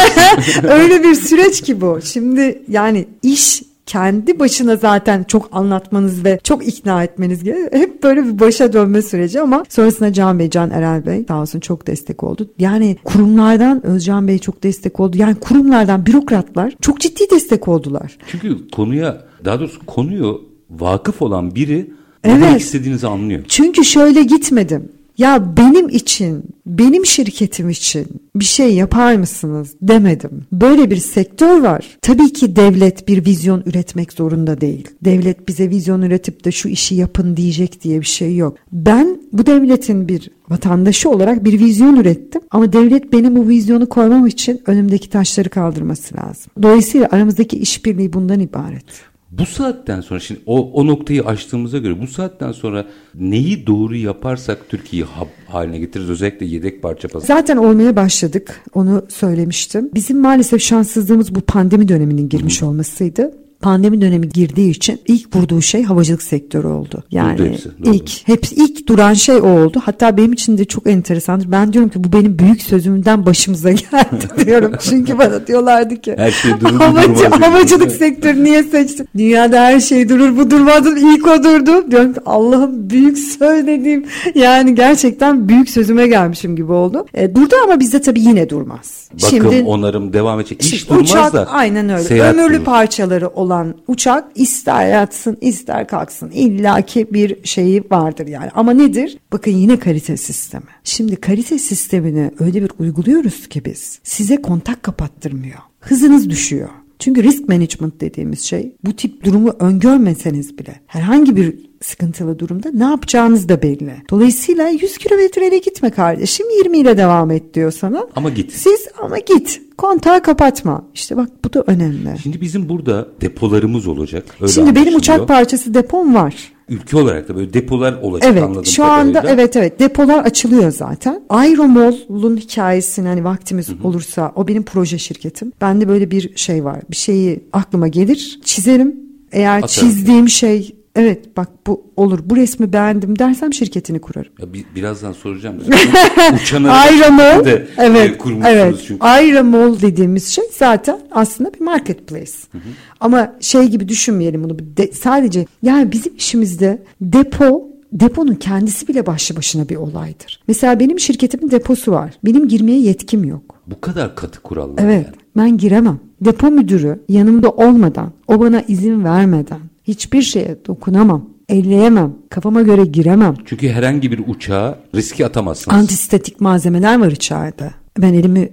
Speaker 2: (laughs) öyle bir süreç ki bu. Şimdi yani iş kendi başına zaten çok anlatmanız ve çok ikna etmeniz gerekiyor. Hep böyle bir başa dönme süreci ama sonrasında Can Bey, Can Erel Bey sağ olsun çok destek oldu. Yani kurumlardan Özcan Bey çok destek oldu. Yani kurumlardan bürokratlar çok ciddi destek oldular.
Speaker 1: Çünkü konuya daha doğrusu konuyu vakıf olan biri evet. ne istediğinizi anlıyor.
Speaker 2: Çünkü şöyle gitmedim. Ya benim için, benim şirketim için bir şey yapar mısınız demedim. Böyle bir sektör var. Tabii ki devlet bir vizyon üretmek zorunda değil. Devlet bize vizyon üretip de şu işi yapın diyecek diye bir şey yok. Ben bu devletin bir vatandaşı olarak bir vizyon ürettim ama devlet benim bu vizyonu koymam için önümdeki taşları kaldırması lazım. Dolayısıyla aramızdaki işbirliği bundan ibaret.
Speaker 1: Bu saatten sonra şimdi o, o noktayı aştığımıza göre bu saatten sonra neyi doğru yaparsak Türkiye'yi hub haline getiririz özellikle yedek parça pazarı.
Speaker 2: Zaten olmaya başladık onu söylemiştim. Bizim maalesef şanssızlığımız bu pandemi döneminin girmiş olmasıydı pandemi dönemi girdiği için ilk vurduğu şey havacılık sektörü oldu. Yani hepsi, ilk hep ilk duran şey o oldu. Hatta benim için de çok enteresandır. Ben diyorum ki bu benim büyük sözümden başımıza (laughs) geldi diyorum. Çünkü bana diyorlardı ki
Speaker 1: her şey durur,
Speaker 2: havacı, havacılık sektörü niye seçtin? Dünyada her şey durur bu durmadı ilk o durdu. Diyorum ki Allah'ım büyük söylediğim yani gerçekten büyük sözüme gelmişim gibi oldu. E, durdu ama bizde tabii yine durmaz.
Speaker 1: Bakım, Şimdi, onarım devam edecek. İş durmaz
Speaker 2: uçak,
Speaker 1: da.
Speaker 2: Aynen öyle. Ömürlü durur. parçaları olan uçak ister yatsın ister kalksın illaki bir şeyi vardır yani. Ama nedir? Bakın yine kalite sistemi. Şimdi kalite sistemini öyle bir uyguluyoruz ki biz size kontak kapattırmıyor. Hızınız düşüyor. Çünkü risk management dediğimiz şey bu tip durumu öngörmeseniz bile herhangi bir sıkıntılı durumda ne yapacağınız da belli. Dolayısıyla 100 kilometreyle gitme kardeşim 20 ile devam et diyor sana.
Speaker 1: Ama git.
Speaker 2: Siz ama git. Kontağı kapatma. İşte bak bu da önemli.
Speaker 1: Şimdi bizim burada depolarımız olacak.
Speaker 2: Öyle Şimdi benim uçak parçası depom var
Speaker 1: ülke olarak da böyle depolar olacak
Speaker 2: evet, anladım şu anda evet evet depolar açılıyor zaten. Aeromol'un hikayesini hani vaktimiz Hı-hı. olursa o benim proje şirketim. Bende böyle bir şey var. Bir şeyi aklıma gelir, çizerim Eğer
Speaker 1: Atarım.
Speaker 2: çizdiğim şey evet bak bu olur bu resmi beğendim dersem şirketini kurarım.
Speaker 1: Ya bi- birazdan soracağım. (laughs) Uçanı
Speaker 2: Ayramol
Speaker 1: de e,
Speaker 2: evet
Speaker 1: kurmuşsunuz
Speaker 2: evet
Speaker 1: çünkü.
Speaker 2: Ayramol dediğimiz şey zaten aslında bir marketplace. Ama şey gibi düşünmeyelim bunu de- sadece yani bizim işimizde depo deponun kendisi bile başlı başına bir olaydır. Mesela benim şirketimin deposu var. Benim girmeye yetkim yok.
Speaker 1: Bu kadar katı kurallar
Speaker 2: Evet
Speaker 1: yani.
Speaker 2: ben giremem. Depo müdürü yanımda olmadan, o bana izin vermeden hiçbir şeye dokunamam, elleyemem, kafama göre giremem.
Speaker 1: Çünkü herhangi bir uçağa riski atamazsınız.
Speaker 2: Antistatik malzemeler var içeride. Ben elimi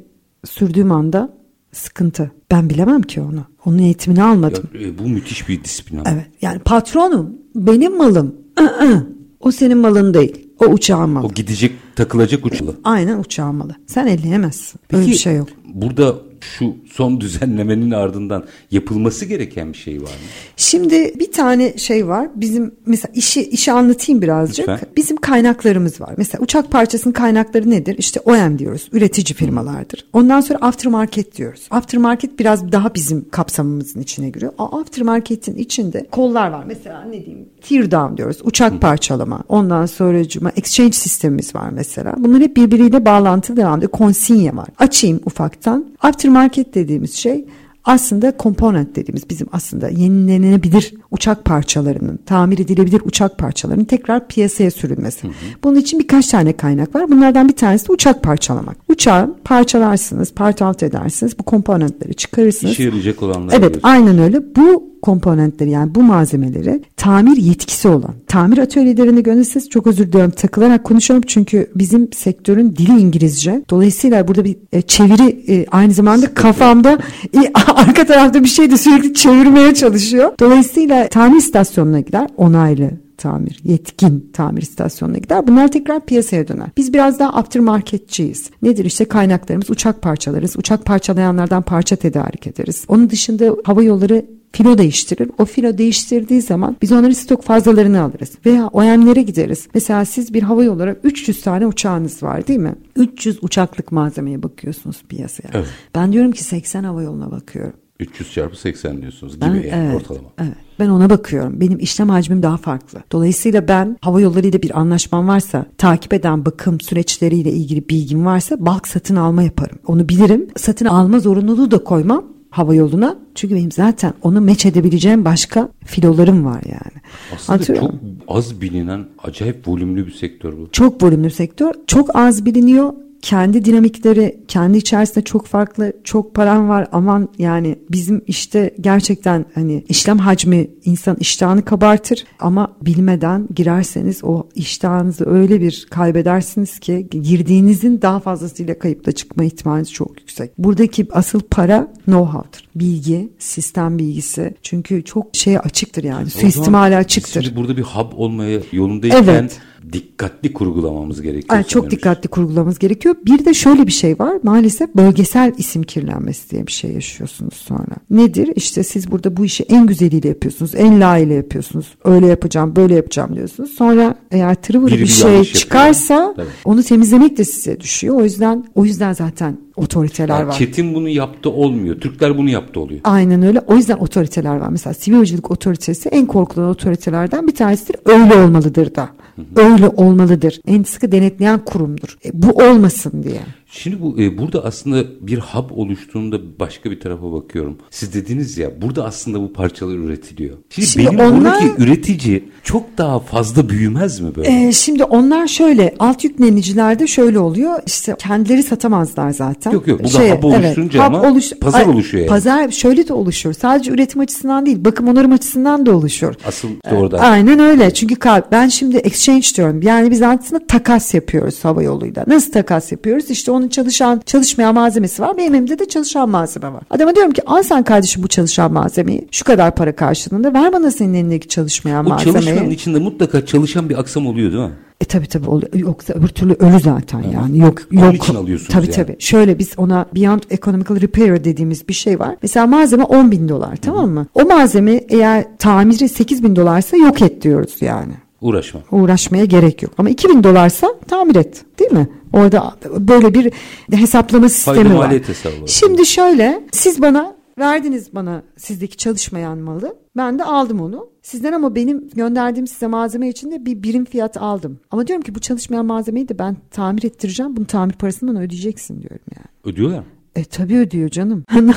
Speaker 2: sürdüğüm anda sıkıntı. Ben bilemem ki onu. Onun eğitimini
Speaker 1: Ya,
Speaker 2: almadım.
Speaker 1: e, bu müthiş bir disiplin ama.
Speaker 2: Evet yani patronum benim malım. (clears throat) O senin malın değil. O uçağın malı.
Speaker 1: O gidecek takılacak uçağı.
Speaker 2: Aynen uçağın malı. Sen elleyemezsin. Öyle bir şey yok.
Speaker 1: burada şu son (laughs) düzenlemenin ardından yapılması gereken bir şey var mı?
Speaker 2: Şimdi bir tane şey var. Bizim mesela işi işi anlatayım birazcık.
Speaker 1: Lütfen.
Speaker 2: Bizim kaynaklarımız var. Mesela uçak parçasının kaynakları nedir? İşte OEM diyoruz. Üretici firmalardır. Ondan sonra aftermarket diyoruz. Aftermarket biraz daha bizim kapsamımızın içine giriyor. O aftermarket'in içinde kollar var. Mesela ne diyeyim? Tear down diyoruz. Uçak parçalama. Ondan sonra cuma exchange sistemimiz var mesela. Bunlar hep birbiriyle bağlantılı devam ediyor. Konsinye var. Açayım ufaktan. Aftermarket dediğimiz şey aslında komponent dediğimiz bizim aslında yenilenebilir uçak parçalarının, tamir edilebilir uçak parçalarının tekrar piyasaya sürülmesi. Bunun için birkaç tane kaynak var. Bunlardan bir tanesi de uçak parçalamak. Uçağı parçalarsınız, part out edersiniz, bu komponentleri çıkarırsınız.
Speaker 1: İşe yarayacak olanlar
Speaker 2: Evet
Speaker 1: diyorsun.
Speaker 2: aynen öyle. Bu komponentleri yani bu malzemeleri tamir yetkisi olan tamir atölyelerine gönderirseniz çok özür diliyorum takılarak konuşuyorum çünkü bizim sektörün dili İngilizce. Dolayısıyla burada bir e, çeviri e, aynı zamanda kafamda (laughs) e, arka tarafta bir şey de sürekli çevirmeye çalışıyor. Dolayısıyla tamir istasyonuna gider onaylı tamir, yetkin tamir istasyonuna gider. Bunlar tekrar piyasaya döner. Biz biraz daha aftermarketçiyiz. Nedir işte kaynaklarımız uçak parçalarız. Uçak parçalayanlardan parça tedarik ederiz. Onun dışında hava yolları filo değiştirir. O filo değiştirdiği zaman biz onların stok fazlalarını alırız. Veya OEM'lere gideriz. Mesela siz bir hava yolu olarak 300 tane uçağınız var değil mi? 300 uçaklık malzemeye bakıyorsunuz piyasaya.
Speaker 1: Evet.
Speaker 2: Ben diyorum ki 80 hava yoluna bakıyorum.
Speaker 1: 300 çarpı 80 diyorsunuz gibi
Speaker 2: Ben,
Speaker 1: yani
Speaker 2: evet,
Speaker 1: ortalama.
Speaker 2: Evet. Ben ona bakıyorum. Benim işlem hacmim daha farklı. Dolayısıyla ben hava yollarıyla bir anlaşmam varsa, takip eden bakım süreçleriyle ilgili bilgim varsa bulk satın alma yaparım. Onu bilirim. Satın alma zorunluluğu da koymam hava yoluna. Çünkü benim zaten onu meç edebileceğim başka filolarım var yani.
Speaker 1: Aslında çok az bilinen acayip volümlü bir sektör bu.
Speaker 2: Çok volümlü sektör. Çok az biliniyor. Kendi dinamikleri kendi içerisinde çok farklı. Çok param var aman yani bizim işte gerçekten hani işlem hacmi insan iştahını kabartır ama bilmeden girerseniz o iştahınızı öyle bir kaybedersiniz ki girdiğinizin daha fazlasıyla kayıpla çıkma ihtimaliniz çok yüksek. Buradaki asıl para know-how'dır. Bilgi, sistem bilgisi. Çünkü çok şeye açıktır yani. Suistimale açıktır.
Speaker 1: Şimdi burada bir hub olmaya yolundayken
Speaker 2: Evet.
Speaker 1: Dikkatli kurgulamamız gerekiyor.
Speaker 2: Ay, çok dikkatli kurgulamamız gerekiyor. Bir de şöyle bir şey var. Maalesef bölgesel isim kirlenmesi diye bir şey yaşıyorsunuz sonra. Nedir? İşte siz burada bu işi en güzeliyle yapıyorsunuz. En layığıyla yapıyorsunuz. Öyle yapacağım, böyle yapacağım diyorsunuz. Sonra eğer tırıvırı bir
Speaker 1: bir
Speaker 2: şey
Speaker 1: yapıyor.
Speaker 2: çıkarsa
Speaker 1: Tabii.
Speaker 2: onu temizlemek de size düşüyor. O yüzden o yüzden zaten otoriteler
Speaker 1: Yani
Speaker 2: var.
Speaker 1: Çetin bunu yaptı olmuyor. Türkler bunu yaptı oluyor.
Speaker 2: Aynen öyle. O yüzden otoriteler var. Mesela sivil havacılık otoritesi en korkulan otoritelerden bir tanesidir. Öyle olmalıdır da. Öyle olmalıdır. En sıkı denetleyen kurumdur. E, bu olmasın diye.
Speaker 1: Şimdi bu e, burada aslında bir hub oluştuğunda başka bir tarafa bakıyorum. Siz dediniz ya burada aslında bu parçalar üretiliyor. Şimdi,
Speaker 2: Şimdi
Speaker 1: benim
Speaker 2: onlar-
Speaker 1: buradaki üretici çok daha fazla büyümez mi böyle?
Speaker 2: Ee, şimdi onlar şöyle alt yüklenicilerde şöyle oluyor işte kendileri satamazlar zaten.
Speaker 1: Yok, yok, burada hub oluşturunca ama pazar oluşuyor yani.
Speaker 2: Pazar şöyle de oluşur sadece üretim açısından değil bakım onarım açısından da oluşur.
Speaker 1: Asıl işte orada.
Speaker 2: Aynen öyle çünkü ben şimdi exchange diyorum yani biz aslında takas yapıyoruz hava yoluyla. Nasıl takas yapıyoruz işte onun çalışan çalışmayan malzemesi var benim elimde de çalışan malzeme var. Adama diyorum ki al sen kardeşim bu çalışan malzemeyi şu kadar para karşılığında ver bana senin elindeki çalışmayan
Speaker 1: Bu
Speaker 2: malzemeyi.
Speaker 1: çalışmanın içinde mutlaka çalışan bir aksam oluyor değil mi?
Speaker 2: E tabi tabi oluyor. Yoksa öbür türlü ölü zaten yani. Yok
Speaker 1: Onun
Speaker 2: yok.
Speaker 1: için alıyorsunuz
Speaker 2: Tabii
Speaker 1: yani.
Speaker 2: tabii. Şöyle biz ona Beyond Economical Repair dediğimiz bir şey var. Mesela malzeme 10 bin dolar tamam mı? O malzeme eğer tamiri 8 bin dolarsa yok et diyoruz yani.
Speaker 1: Uğraşma.
Speaker 2: Uğraşmaya gerek yok. Ama 2000 dolarsa tamir et değil mi? Orada böyle bir hesaplama sistemi var.
Speaker 1: maliyet hesabı var.
Speaker 2: Şimdi şöyle siz bana Verdiniz bana sizdeki çalışmayan malı. Ben de aldım onu. Sizden ama benim gönderdiğim size malzeme için de bir birim fiyat aldım. Ama diyorum ki bu çalışmayan malzemeyi de ben tamir ettireceğim. Bunun tamir parasını bana ödeyeceksin diyorum yani.
Speaker 1: Ödüyorlar mı?
Speaker 2: E tabii ödüyor canım. (laughs)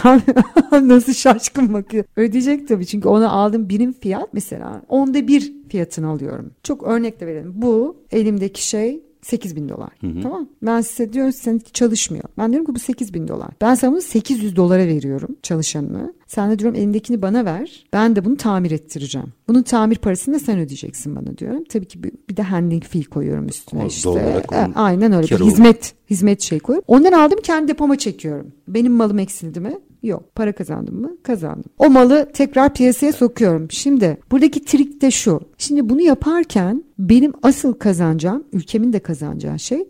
Speaker 2: (laughs) Nasıl şaşkın bakıyor. Ödeyecek tabii çünkü ona aldığım birim fiyat mesela onda bir fiyatını alıyorum. Çok örnek de verelim. Bu elimdeki şey 8 bin dolar. Hı hı. Tamam Ben size diyorum seninki çalışmıyor. Ben diyorum ki bu 8 bin dolar. Ben sana bunu 800 dolara veriyorum çalışanını. Sen de diyorum elindekini bana ver. Ben de bunu tamir ettireceğim. Bunun tamir parasını da sen ödeyeceksin bana diyorum. Tabii ki bir, de handling fee koyuyorum üstüne o, işte. E, aynen öyle. Bir hizmet hizmet şey koyuyorum. Ondan aldım kendi depoma çekiyorum. Benim malım eksildi mi? Yok. Para kazandım mı? Kazandım. O malı tekrar piyasaya sokuyorum. Şimdi buradaki trik de şu. Şimdi bunu yaparken benim asıl kazanacağım, ülkemin de kazanacağı şey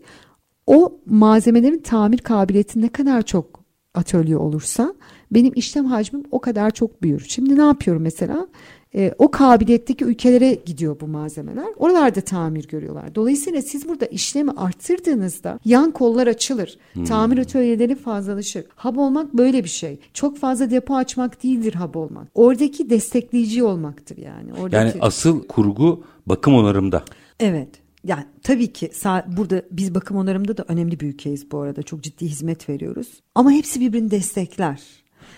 Speaker 2: o malzemelerin tamir kabiliyeti ne kadar çok atölye olursa benim işlem hacmim o kadar çok büyür. Şimdi ne yapıyorum mesela? E, o kabiliyetteki ülkelere gidiyor bu malzemeler. Oralarda tamir görüyorlar. Dolayısıyla siz burada işlemi arttırdığınızda yan kollar açılır. Hmm. Tamir atölyeleri fazlalaşır. Hub olmak böyle bir şey. Çok fazla depo açmak değildir hub olmak. Oradaki destekleyici olmaktır yani. Oradaki...
Speaker 1: Yani asıl kurgu bakım onarımda.
Speaker 2: Evet. Yani tabii ki burada biz bakım onarımda da önemli bir ülkeyiz bu arada. Çok ciddi hizmet veriyoruz. Ama hepsi birbirini destekler.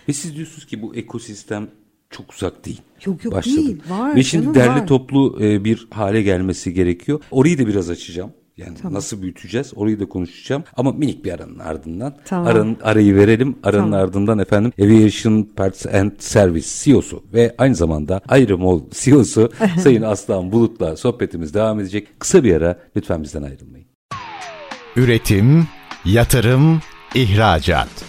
Speaker 1: Ve siz diyorsunuz ki bu ekosistem çok uzak değil.
Speaker 2: Yok yok başladı. değil var.
Speaker 1: Ve şimdi derli var. toplu e, bir hale gelmesi gerekiyor. Orayı da biraz açacağım. Yani tamam. nasıl büyüteceğiz orayı da konuşacağım. Ama minik bir aranın ardından. Tamam. Aranın, arayı verelim. Aranın tamam. ardından efendim Aviation Parts and Service CEO'su ve aynı zamanda Ayrımol CEO'su (laughs) Sayın Aslan Bulut'la sohbetimiz devam edecek. Kısa bir ara lütfen bizden ayrılmayın.
Speaker 3: Üretim, yatırım, ihracat.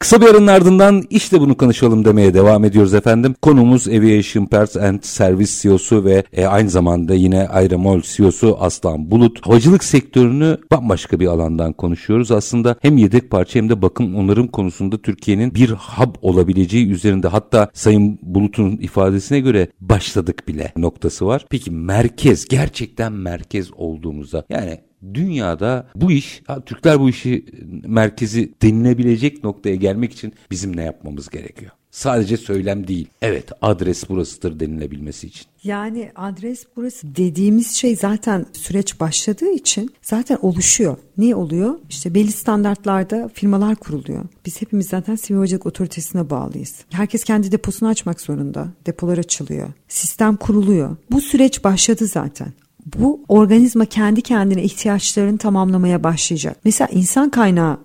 Speaker 1: Kısa bir aranın ardından işte bunu konuşalım demeye devam ediyoruz efendim. Konumuz Aviation Parts and Service CEO'su ve e, aynı zamanda yine Aeromol CEO'su Aslan Bulut. Havacılık sektörünü bambaşka bir alandan konuşuyoruz. Aslında hem yedek parça hem de bakım onarım konusunda Türkiye'nin bir hub olabileceği üzerinde hatta Sayın Bulut'un ifadesine göre başladık bile noktası var. Peki merkez gerçekten merkez olduğumuzda yani dünyada bu iş, Türkler bu işi merkezi denilebilecek noktaya gelmek için bizim ne yapmamız gerekiyor? Sadece söylem değil. Evet adres burasıdır denilebilmesi için.
Speaker 2: Yani adres burası dediğimiz şey zaten süreç başladığı için zaten oluşuyor. Niye oluyor? İşte belli standartlarda firmalar kuruluyor. Biz hepimiz zaten sivil havacılık otoritesine bağlıyız. Herkes kendi deposunu açmak zorunda. Depolar açılıyor. Sistem kuruluyor. Bu süreç başladı zaten bu organizma kendi kendine ihtiyaçlarını tamamlamaya başlayacak. Mesela insan kaynağı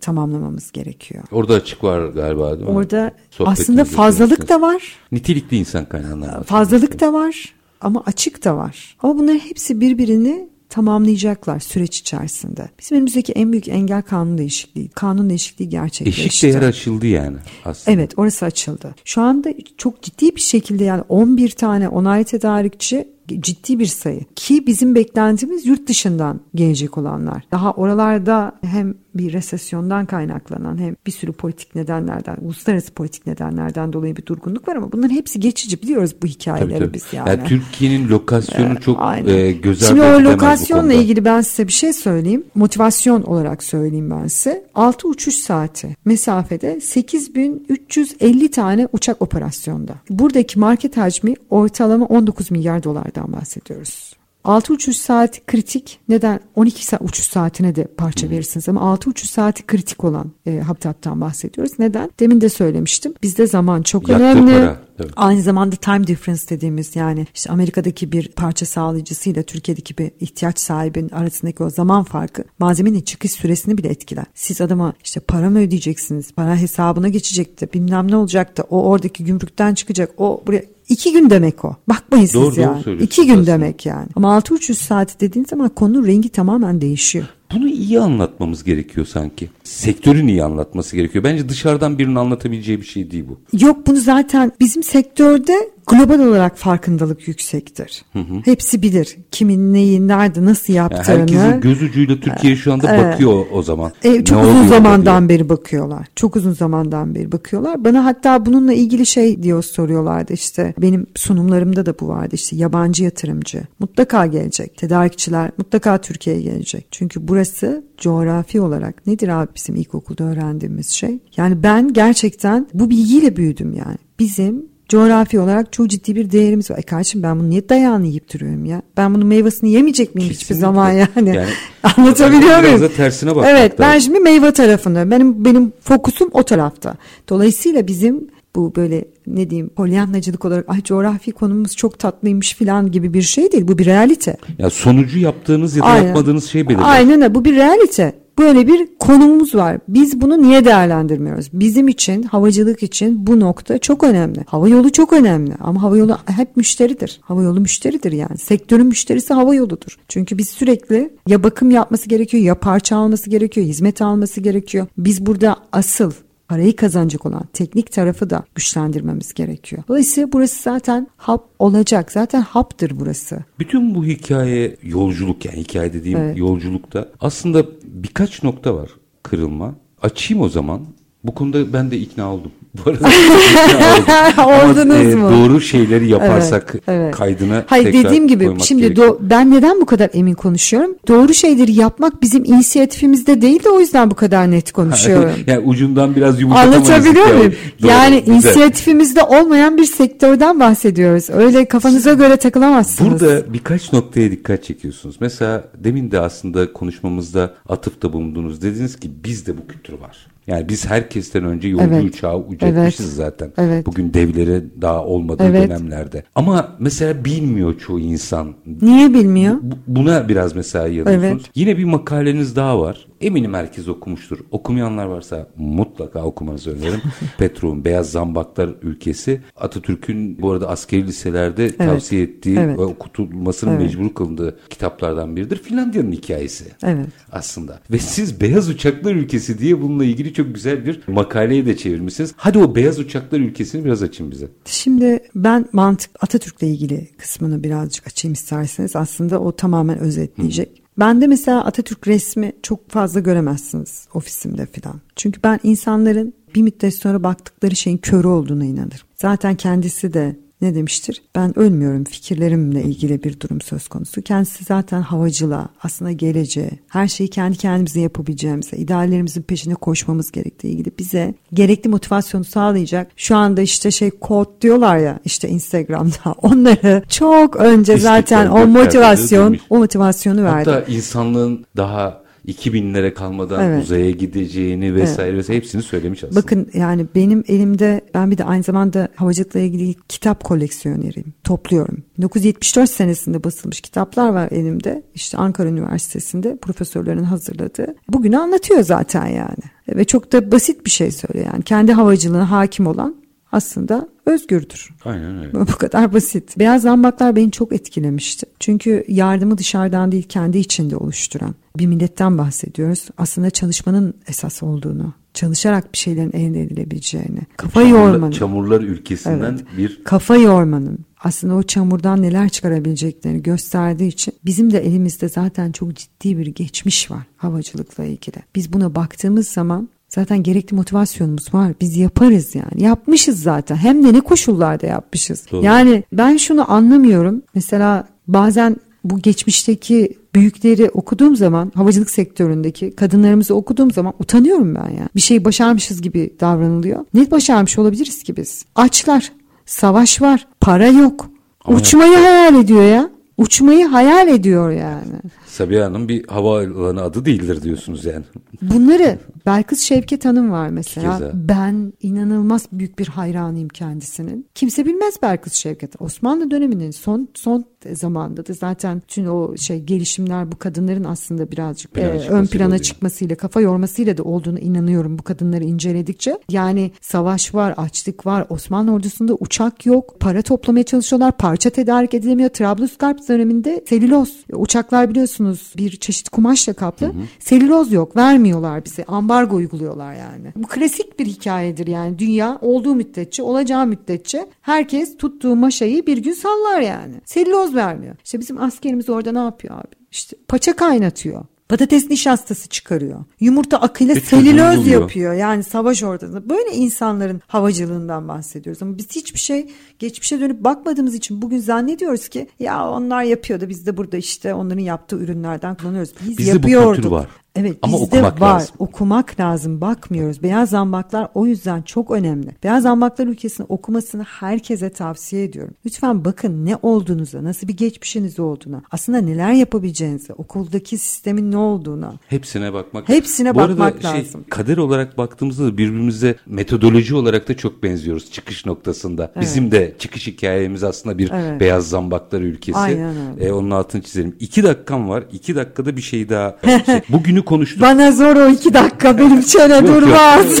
Speaker 2: tamamlamamız gerekiyor.
Speaker 1: Orada açık var galiba değil
Speaker 2: mi? Orada aslında fazlalık da var.
Speaker 1: Nitelikli insan kaynağından.
Speaker 2: Fazlalık da var ama açık da var. Ama bunların hepsi birbirini tamamlayacaklar süreç içerisinde. Bizim önümüzdeki en büyük engel kanun değişikliği. Kanun değişikliği gerçekleşti.
Speaker 1: Eşik değer açıldı yani aslında.
Speaker 2: Evet orası açıldı. Şu anda çok ciddi bir şekilde yani 11 tane onay tedarikçi ciddi bir sayı ki bizim beklentimiz yurt dışından gelecek olanlar. Daha oralarda hem bir resesyondan kaynaklanan hem bir sürü politik nedenlerden, uluslararası politik nedenlerden dolayı bir durgunluk var ama bunların hepsi geçici biliyoruz bu hikayeleri tabii, tabii. biz yani. yani
Speaker 1: Türkiye'nin lokasyonu ee, çok e, göz
Speaker 2: Şimdi o lokasyonla ilgili ben size bir şey söyleyeyim. Motivasyon olarak söyleyeyim ben size. 6 uçuş saati mesafede 8350 tane uçak operasyonda. Buradaki market hacmi ortalama 19 milyar dolardan bahsediyoruz. 6 uçuş saati kritik. Neden? 12 saat uçuş saatine de parça verirsiniz ama 6 uçuş saati kritik olan e, habitattan bahsediyoruz. Neden? Demin de söylemiştim. Bizde zaman çok Yaktığı önemli. Para. Evet. Aynı zamanda time difference dediğimiz yani işte Amerika'daki bir parça sağlayıcısıyla Türkiye'deki bir ihtiyaç sahibinin arasındaki o zaman farkı malzemenin çıkış süresini bile etkiler. Siz adama işte para mı ödeyeceksiniz? Para hesabına geçecekti. Bilmem ne olacaktı. O oradaki gümrükten çıkacak. O buraya İki gün demek o. Bakmayın doğru, siz yani. İki gün aslında. demek yani. Ama 6-300 saat dediğin zaman konunun rengi tamamen değişiyor.
Speaker 1: Bunu iyi anlatmamız gerekiyor sanki. Sektörün iyi anlatması gerekiyor. Bence dışarıdan birinin anlatabileceği bir şey değil bu.
Speaker 2: Yok bunu zaten bizim sektörde global olarak farkındalık yüksektir. Hı hı. Hepsi bilir. Kimin neyi, nerede, nasıl yaptığını. Yani
Speaker 1: herkesin göz ucuyla Türkiye şu anda bakıyor o zaman.
Speaker 2: E, çok ne uzun zamandan diye. beri bakıyorlar. Çok uzun zamandan beri bakıyorlar. Bana hatta bununla ilgili şey diyor soruyorlardı işte. Benim sunumlarımda da bu vardı işte yabancı yatırımcı mutlaka gelecek. Tedarikçiler mutlaka Türkiye'ye gelecek. Çünkü burası coğrafi olarak nedir abi bizim ilkokulda öğrendiğimiz şey? Yani ben gerçekten bu bilgiyle büyüdüm yani. Bizim coğrafi olarak çok ciddi bir değerimiz var. E kardeşim ben bunu niye dayağını yiyip duruyorum ya? Ben bunun meyvasını yemeyecek miyim Kesinlikle. hiçbir zaman yani? yani (laughs) Anlatabiliyor muyum? Biraz da
Speaker 1: tersine bak.
Speaker 2: Evet ben şimdi meyve tarafında. Benim benim fokusum o tarafta. Dolayısıyla bizim bu böyle ne diyeyim polyanlacılık olarak ay coğrafi konumuz çok tatlıymış falan gibi bir şey değil. Bu bir realite.
Speaker 1: Ya sonucu yaptığınız ya da Aynen. yapmadığınız şey belirli.
Speaker 2: Aynen bu bir realite. Böyle bir konumumuz var. Biz bunu niye değerlendirmiyoruz? Bizim için, havacılık için bu nokta çok önemli. Hava yolu çok önemli ama hava yolu hep müşteridir. Hava yolu müşteridir yani. Sektörün müşterisi hava yoludur. Çünkü biz sürekli ya bakım yapması gerekiyor, ya parça alması gerekiyor, hizmet alması gerekiyor. Biz burada asıl parayı kazanacak olan teknik tarafı da güçlendirmemiz gerekiyor. Dolayısıyla burası zaten hap olacak. Zaten haptır burası.
Speaker 1: Bütün bu hikaye yolculuk yani hikaye dediğim evet. yolculukta aslında birkaç nokta var kırılma. Açayım o zaman. Bu konuda ben de ikna oldum. (laughs) Bu arada (laughs)
Speaker 2: Oldunuz
Speaker 1: e, mu? Doğru şeyleri yaparsak evet, evet. kaydına
Speaker 2: Hayır tekrar dediğim gibi şimdi do- ben neden bu kadar emin konuşuyorum? Doğru şeyleri yapmak bizim inisiyatifimizde değil de o yüzden bu kadar net konuşuyorum. (laughs)
Speaker 1: yani ucundan biraz yumuşatamayız.
Speaker 2: Anlatabiliyor muyum? Doğru, yani güzel. inisiyatifimizde olmayan bir sektörden bahsediyoruz. Öyle kafanıza göre takılamazsınız.
Speaker 1: Burada birkaç noktaya dikkat çekiyorsunuz. Mesela demin de aslında konuşmamızda atıfta bulundunuz. Dediniz ki bizde bu kültür var. Yani biz herkesten önce yolcu evet. uçağı ucetmişiz evet. zaten. Evet. Bugün devlere daha olmadığı evet. dönemlerde. Ama mesela bilmiyor çoğu insan.
Speaker 2: Niye bilmiyor?
Speaker 1: Buna biraz mesela yanıyorsunuz. Evet. Yine bir makaleniz daha var. Eminim herkes okumuştur. Okumayanlar varsa mutlaka okumanızı öneririm. (laughs) Petrok'un Beyaz Zambaklar Ülkesi Atatürk'ün bu arada askeri liselerde evet. tavsiye ettiği evet. ve okutulmasının evet. mecbur kılındığı kitaplardan biridir. Finlandiya'nın hikayesi evet. aslında. Ve siz Beyaz Uçaklar Ülkesi diye bununla ilgili çok güzel bir makaleyi de çevirmişsiniz. Hadi o Beyaz Uçaklar Ülkesini biraz açın bize.
Speaker 2: Şimdi ben mantık Atatürk'le ilgili kısmını birazcık açayım isterseniz. Aslında o tamamen özetleyecek. Hı. Ben de mesela Atatürk resmi çok fazla göremezsiniz ofisimde falan. Çünkü ben insanların bir müddet sonra baktıkları şeyin körü olduğuna inanırım. Zaten kendisi de ne demiştir? Ben ölmüyorum fikirlerimle ilgili bir durum söz konusu. Kendisi zaten havacılığa, aslında geleceğe, her şeyi kendi kendimize yapabileceğimize, ideallerimizin peşine koşmamız gerektiği ilgili bize gerekli motivasyonu sağlayacak. Şu anda işte şey kod diyorlar ya işte Instagram'da (laughs) onları çok önce zaten o motivasyon, o motivasyonu verdi.
Speaker 1: Hatta insanlığın daha 2000'lere kalmadan evet. uzaya gideceğini vesaire evet. vesaire hepsini söylemiş aslında.
Speaker 2: Bakın yani benim elimde ben bir de aynı zamanda havacılıkla ilgili kitap koleksiyoneriyim. Topluyorum. 1974 senesinde basılmış kitaplar var elimde. İşte Ankara Üniversitesi'nde profesörlerin hazırladığı. Bugünü anlatıyor zaten yani. Ve çok da basit bir şey söylüyor yani. Kendi havacılığına hakim olan aslında özgürdür.
Speaker 1: Aynen öyle. (laughs)
Speaker 2: Bu kadar basit. Beyaz zambaklar beni çok etkilemişti. Çünkü yardımı dışarıdan değil kendi içinde oluşturan bir milletten bahsediyoruz. Aslında çalışmanın esas olduğunu, çalışarak bir şeylerin elde edilebileceğini, kafa Çamurla, yormanın.
Speaker 1: Çamurlar ülkesinden evet, bir...
Speaker 2: Kafa yormanın aslında o çamurdan neler çıkarabileceklerini gösterdiği için bizim de elimizde zaten çok ciddi bir geçmiş var havacılıkla ilgili. Biz buna baktığımız zaman Zaten gerekli motivasyonumuz var. Biz yaparız yani. Yapmışız zaten. Hem de ne koşullarda yapmışız. Doğru. Yani ben şunu anlamıyorum. Mesela bazen bu geçmişteki büyükleri okuduğum zaman havacılık sektöründeki kadınlarımızı okuduğum zaman utanıyorum ben ya. Bir şey başarmışız gibi davranılıyor. Ne başarmış olabiliriz ki biz? Açlar, savaş var, para yok. Ama Uçmayı hayal ediyor ya. Uçmayı hayal ediyor yani.
Speaker 1: Sabiha Hanım bir havaalanı adı değildir diyorsunuz yani.
Speaker 2: Bunları Belkıs Şevket Hanım var mesela. Ben inanılmaz büyük bir hayranıyım kendisinin. Kimse bilmez Belkıs Şevket. Osmanlı döneminin son son zamanında da zaten tüm o şey gelişimler bu kadınların aslında birazcık e, ön plana oluyor. çıkmasıyla, kafa yormasıyla da olduğunu inanıyorum bu kadınları inceledikçe. Yani savaş var, açlık var. Osmanlı ordusunda uçak yok. Para toplamaya çalışıyorlar. Parça tedarik edilemiyor. Trablusgarp döneminde selüloz. Uçaklar biliyorsunuz giyiyorsunuz bir çeşit kumaşla kaplı. Hı hı. Selüloz yok vermiyorlar bize. Ambargo uyguluyorlar yani. Bu klasik bir hikayedir yani. Dünya olduğu müddetçe olacağı müddetçe herkes tuttuğu maşayı bir gün sallar yani. Selüloz vermiyor. İşte bizim askerimiz orada ne yapıyor abi? İşte paça kaynatıyor. Patates nişastası çıkarıyor. Yumurta akıyla Hiç selüloz yapıyor. Yani savaş ortasında. Böyle insanların havacılığından bahsediyoruz. Ama biz hiçbir şey geçmişe dönüp bakmadığımız için bugün zannediyoruz ki ya onlar yapıyordu biz de burada işte onların yaptığı ürünlerden kullanıyoruz. Biz Bizde yapıyorduk. bu var. Evet Ama bizde okumak var. Lazım. Okumak lazım. Bakmıyoruz. Beyaz zambaklar o yüzden çok önemli. Beyaz zambaklar ülkesini okumasını herkese tavsiye ediyorum. Lütfen bakın ne olduğunuza, nasıl bir geçmişiniz olduğuna, aslında neler yapabileceğinize, okuldaki sistemin ne olduğuna.
Speaker 1: Hepsine bakmak.
Speaker 2: Hepsine Bu bakmak arada şey, lazım.
Speaker 1: Kader olarak baktığımızda da birbirimize metodoloji olarak da çok benziyoruz çıkış noktasında. Evet. Bizim de çıkış hikayemiz aslında bir evet. beyaz zambaklar ülkesi. Aynen öyle. Ee, onun altını çizelim. İki dakikam var. İki dakikada bir şey daha. şey, (laughs) bugünü konuştuk.
Speaker 2: Bana zor o iki dakika benim çene durmaz. (laughs)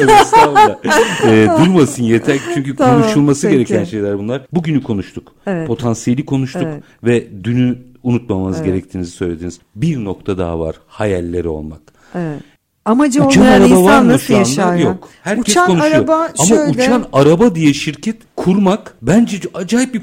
Speaker 1: ee, durmasın yeter çünkü tamam, konuşulması peki. gereken şeyler bunlar. Bugünü konuştuk. Evet. Potansiyeli konuştuk evet. ve dünü unutmamamız evet. gerektiğinizi söylediniz. Bir nokta daha var. Hayalleri olmak. Evet.
Speaker 2: Amacı uçan olmayan araba insan nasıl yaşar ya? Yok.
Speaker 1: Herkes uçan konuşuyor. Araba Ama şöyle... uçan araba diye şirket kurmak bence acayip bir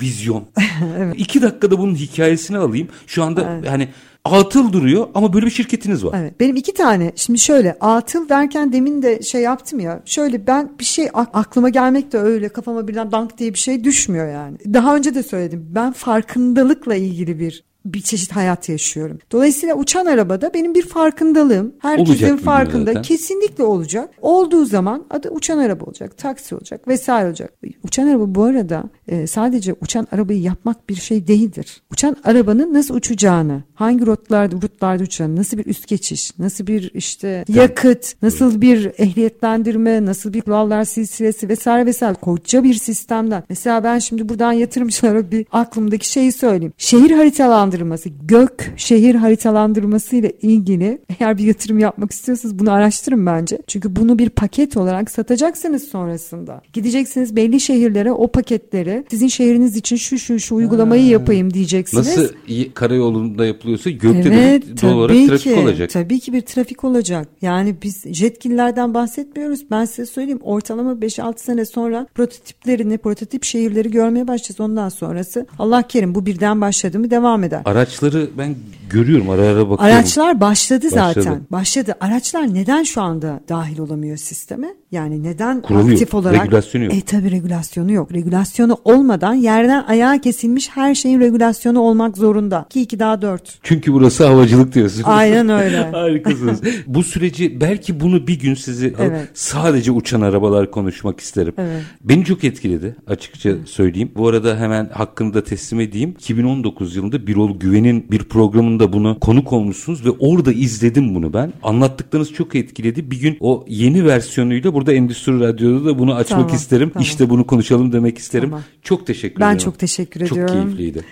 Speaker 1: vizyon. (laughs) evet. İki dakikada bunun hikayesini alayım. Şu anda evet. hani atıl duruyor ama böyle bir şirketiniz var.
Speaker 2: Evet. Benim iki tane. Şimdi şöyle atıl derken demin de şey yaptım ya. Şöyle ben bir şey aklıma gelmek de öyle kafama birden dank diye bir şey düşmüyor yani. Daha önce de söyledim. Ben farkındalıkla ilgili bir bir çeşit hayat yaşıyorum. Dolayısıyla uçan arabada benim bir farkındalığım. Herkesin olacak farkında kesinlikle olacak. Olduğu zaman adı uçan araba olacak, taksi olacak vesaire olacak. Uçan araba bu arada e, sadece uçan arabayı yapmak bir şey değildir. Uçan arabanın nasıl uçacağını, hangi rotlarda, rutlarda uçacağını, nasıl bir üst geçiş, nasıl bir işte yakıt, nasıl bir ehliyetlendirme, nasıl bir kurallar silsilesi vesaire vesaire koca bir sistemden. Mesela ben şimdi buradan yatırımcılara bir aklımdaki şeyi söyleyeyim. Şehir haritalandırması haritalandırması, gök şehir haritalandırması ile ilgili eğer bir yatırım yapmak istiyorsanız bunu araştırın bence. Çünkü bunu bir paket olarak satacaksınız sonrasında. Gideceksiniz belli şehirlere o paketleri sizin şehriniz için şu şu şu uygulamayı ha. yapayım diyeceksiniz.
Speaker 1: Nasıl karayolunda yapılıyorsa gökte evet, de doğal olarak trafik olacak.
Speaker 2: Tabii ki bir trafik olacak. Yani biz jetkillerden bahsetmiyoruz. Ben size söyleyeyim ortalama 5-6 sene sonra prototiplerini, prototip şehirleri görmeye başlayacağız. Ondan sonrası Allah kerim bu birden başladı mı devam eder.
Speaker 1: Araçları ben görüyorum ara ara bakıyorum.
Speaker 2: Araçlar başladı zaten. Başladı. başladı. Araçlar neden şu anda dahil olamıyor sisteme? Yani neden Kurulu aktif yok. olarak?
Speaker 1: Regülasyonu yok.
Speaker 2: E tabi regülasyonu yok. Regülasyonu olmadan yerden ayağa kesilmiş her şeyin regülasyonu olmak zorunda. Ki iki daha dört.
Speaker 1: Çünkü burası havacılık diyorsunuz.
Speaker 2: Aynen öyle. (laughs)
Speaker 1: Harikasınız. Bu süreci belki bunu bir gün sizi evet. sadece uçan arabalar konuşmak isterim. Evet. Beni çok etkiledi açıkça söyleyeyim. Bu arada hemen hakkını da teslim edeyim. 2019 yılında Birol Güven'in bir programında bunu konuk olmuşsunuz ve orada izledim bunu ben. Anlattıklarınız çok etkiledi. Bir gün o yeni versiyonuyla burada Endüstri Radyo'da da bunu açmak tamam, isterim. Tamam. İşte bunu konuşalım demek isterim. Tamam. Çok teşekkür
Speaker 2: ben
Speaker 1: ederim.
Speaker 2: Ben çok teşekkür ediyorum.
Speaker 1: Çok keyifliydi.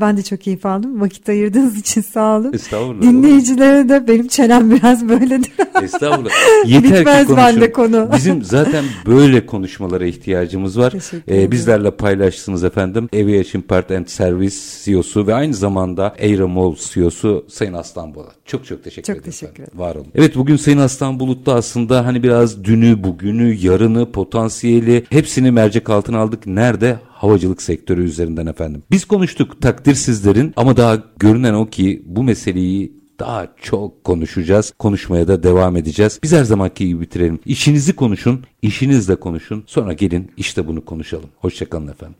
Speaker 2: ben de çok keyif aldım. Vakit ayırdığınız için sağ olun. Estağfurullah. Dinleyicilere de benim çenem biraz böyledir.
Speaker 1: Estağfurullah. (laughs) Yeter Bitmez ki bende konu. Bizim zaten böyle konuşmalara ihtiyacımız var. Ee, bizlerle paylaştınız efendim. Aviation Part and Service CEO'su ve aynı zamanda Aeromol CEO'su Sayın Aslan Bulut. Çok çok teşekkür çok ederim. Çok teşekkür ederim. Var olun. Evet bugün Sayın Aslan Bulut'ta aslında hani biraz dünü, bugünü, yarını, potansiyeli hepsini mercek altına aldık. Nerede? havacılık sektörü üzerinden efendim. Biz konuştuk takdir sizlerin ama daha görünen o ki bu meseleyi daha çok konuşacağız. Konuşmaya da devam edeceğiz. Biz her zamanki gibi bitirelim. İşinizi konuşun, işinizle konuşun. Sonra gelin işte bunu konuşalım. Hoşçakalın efendim.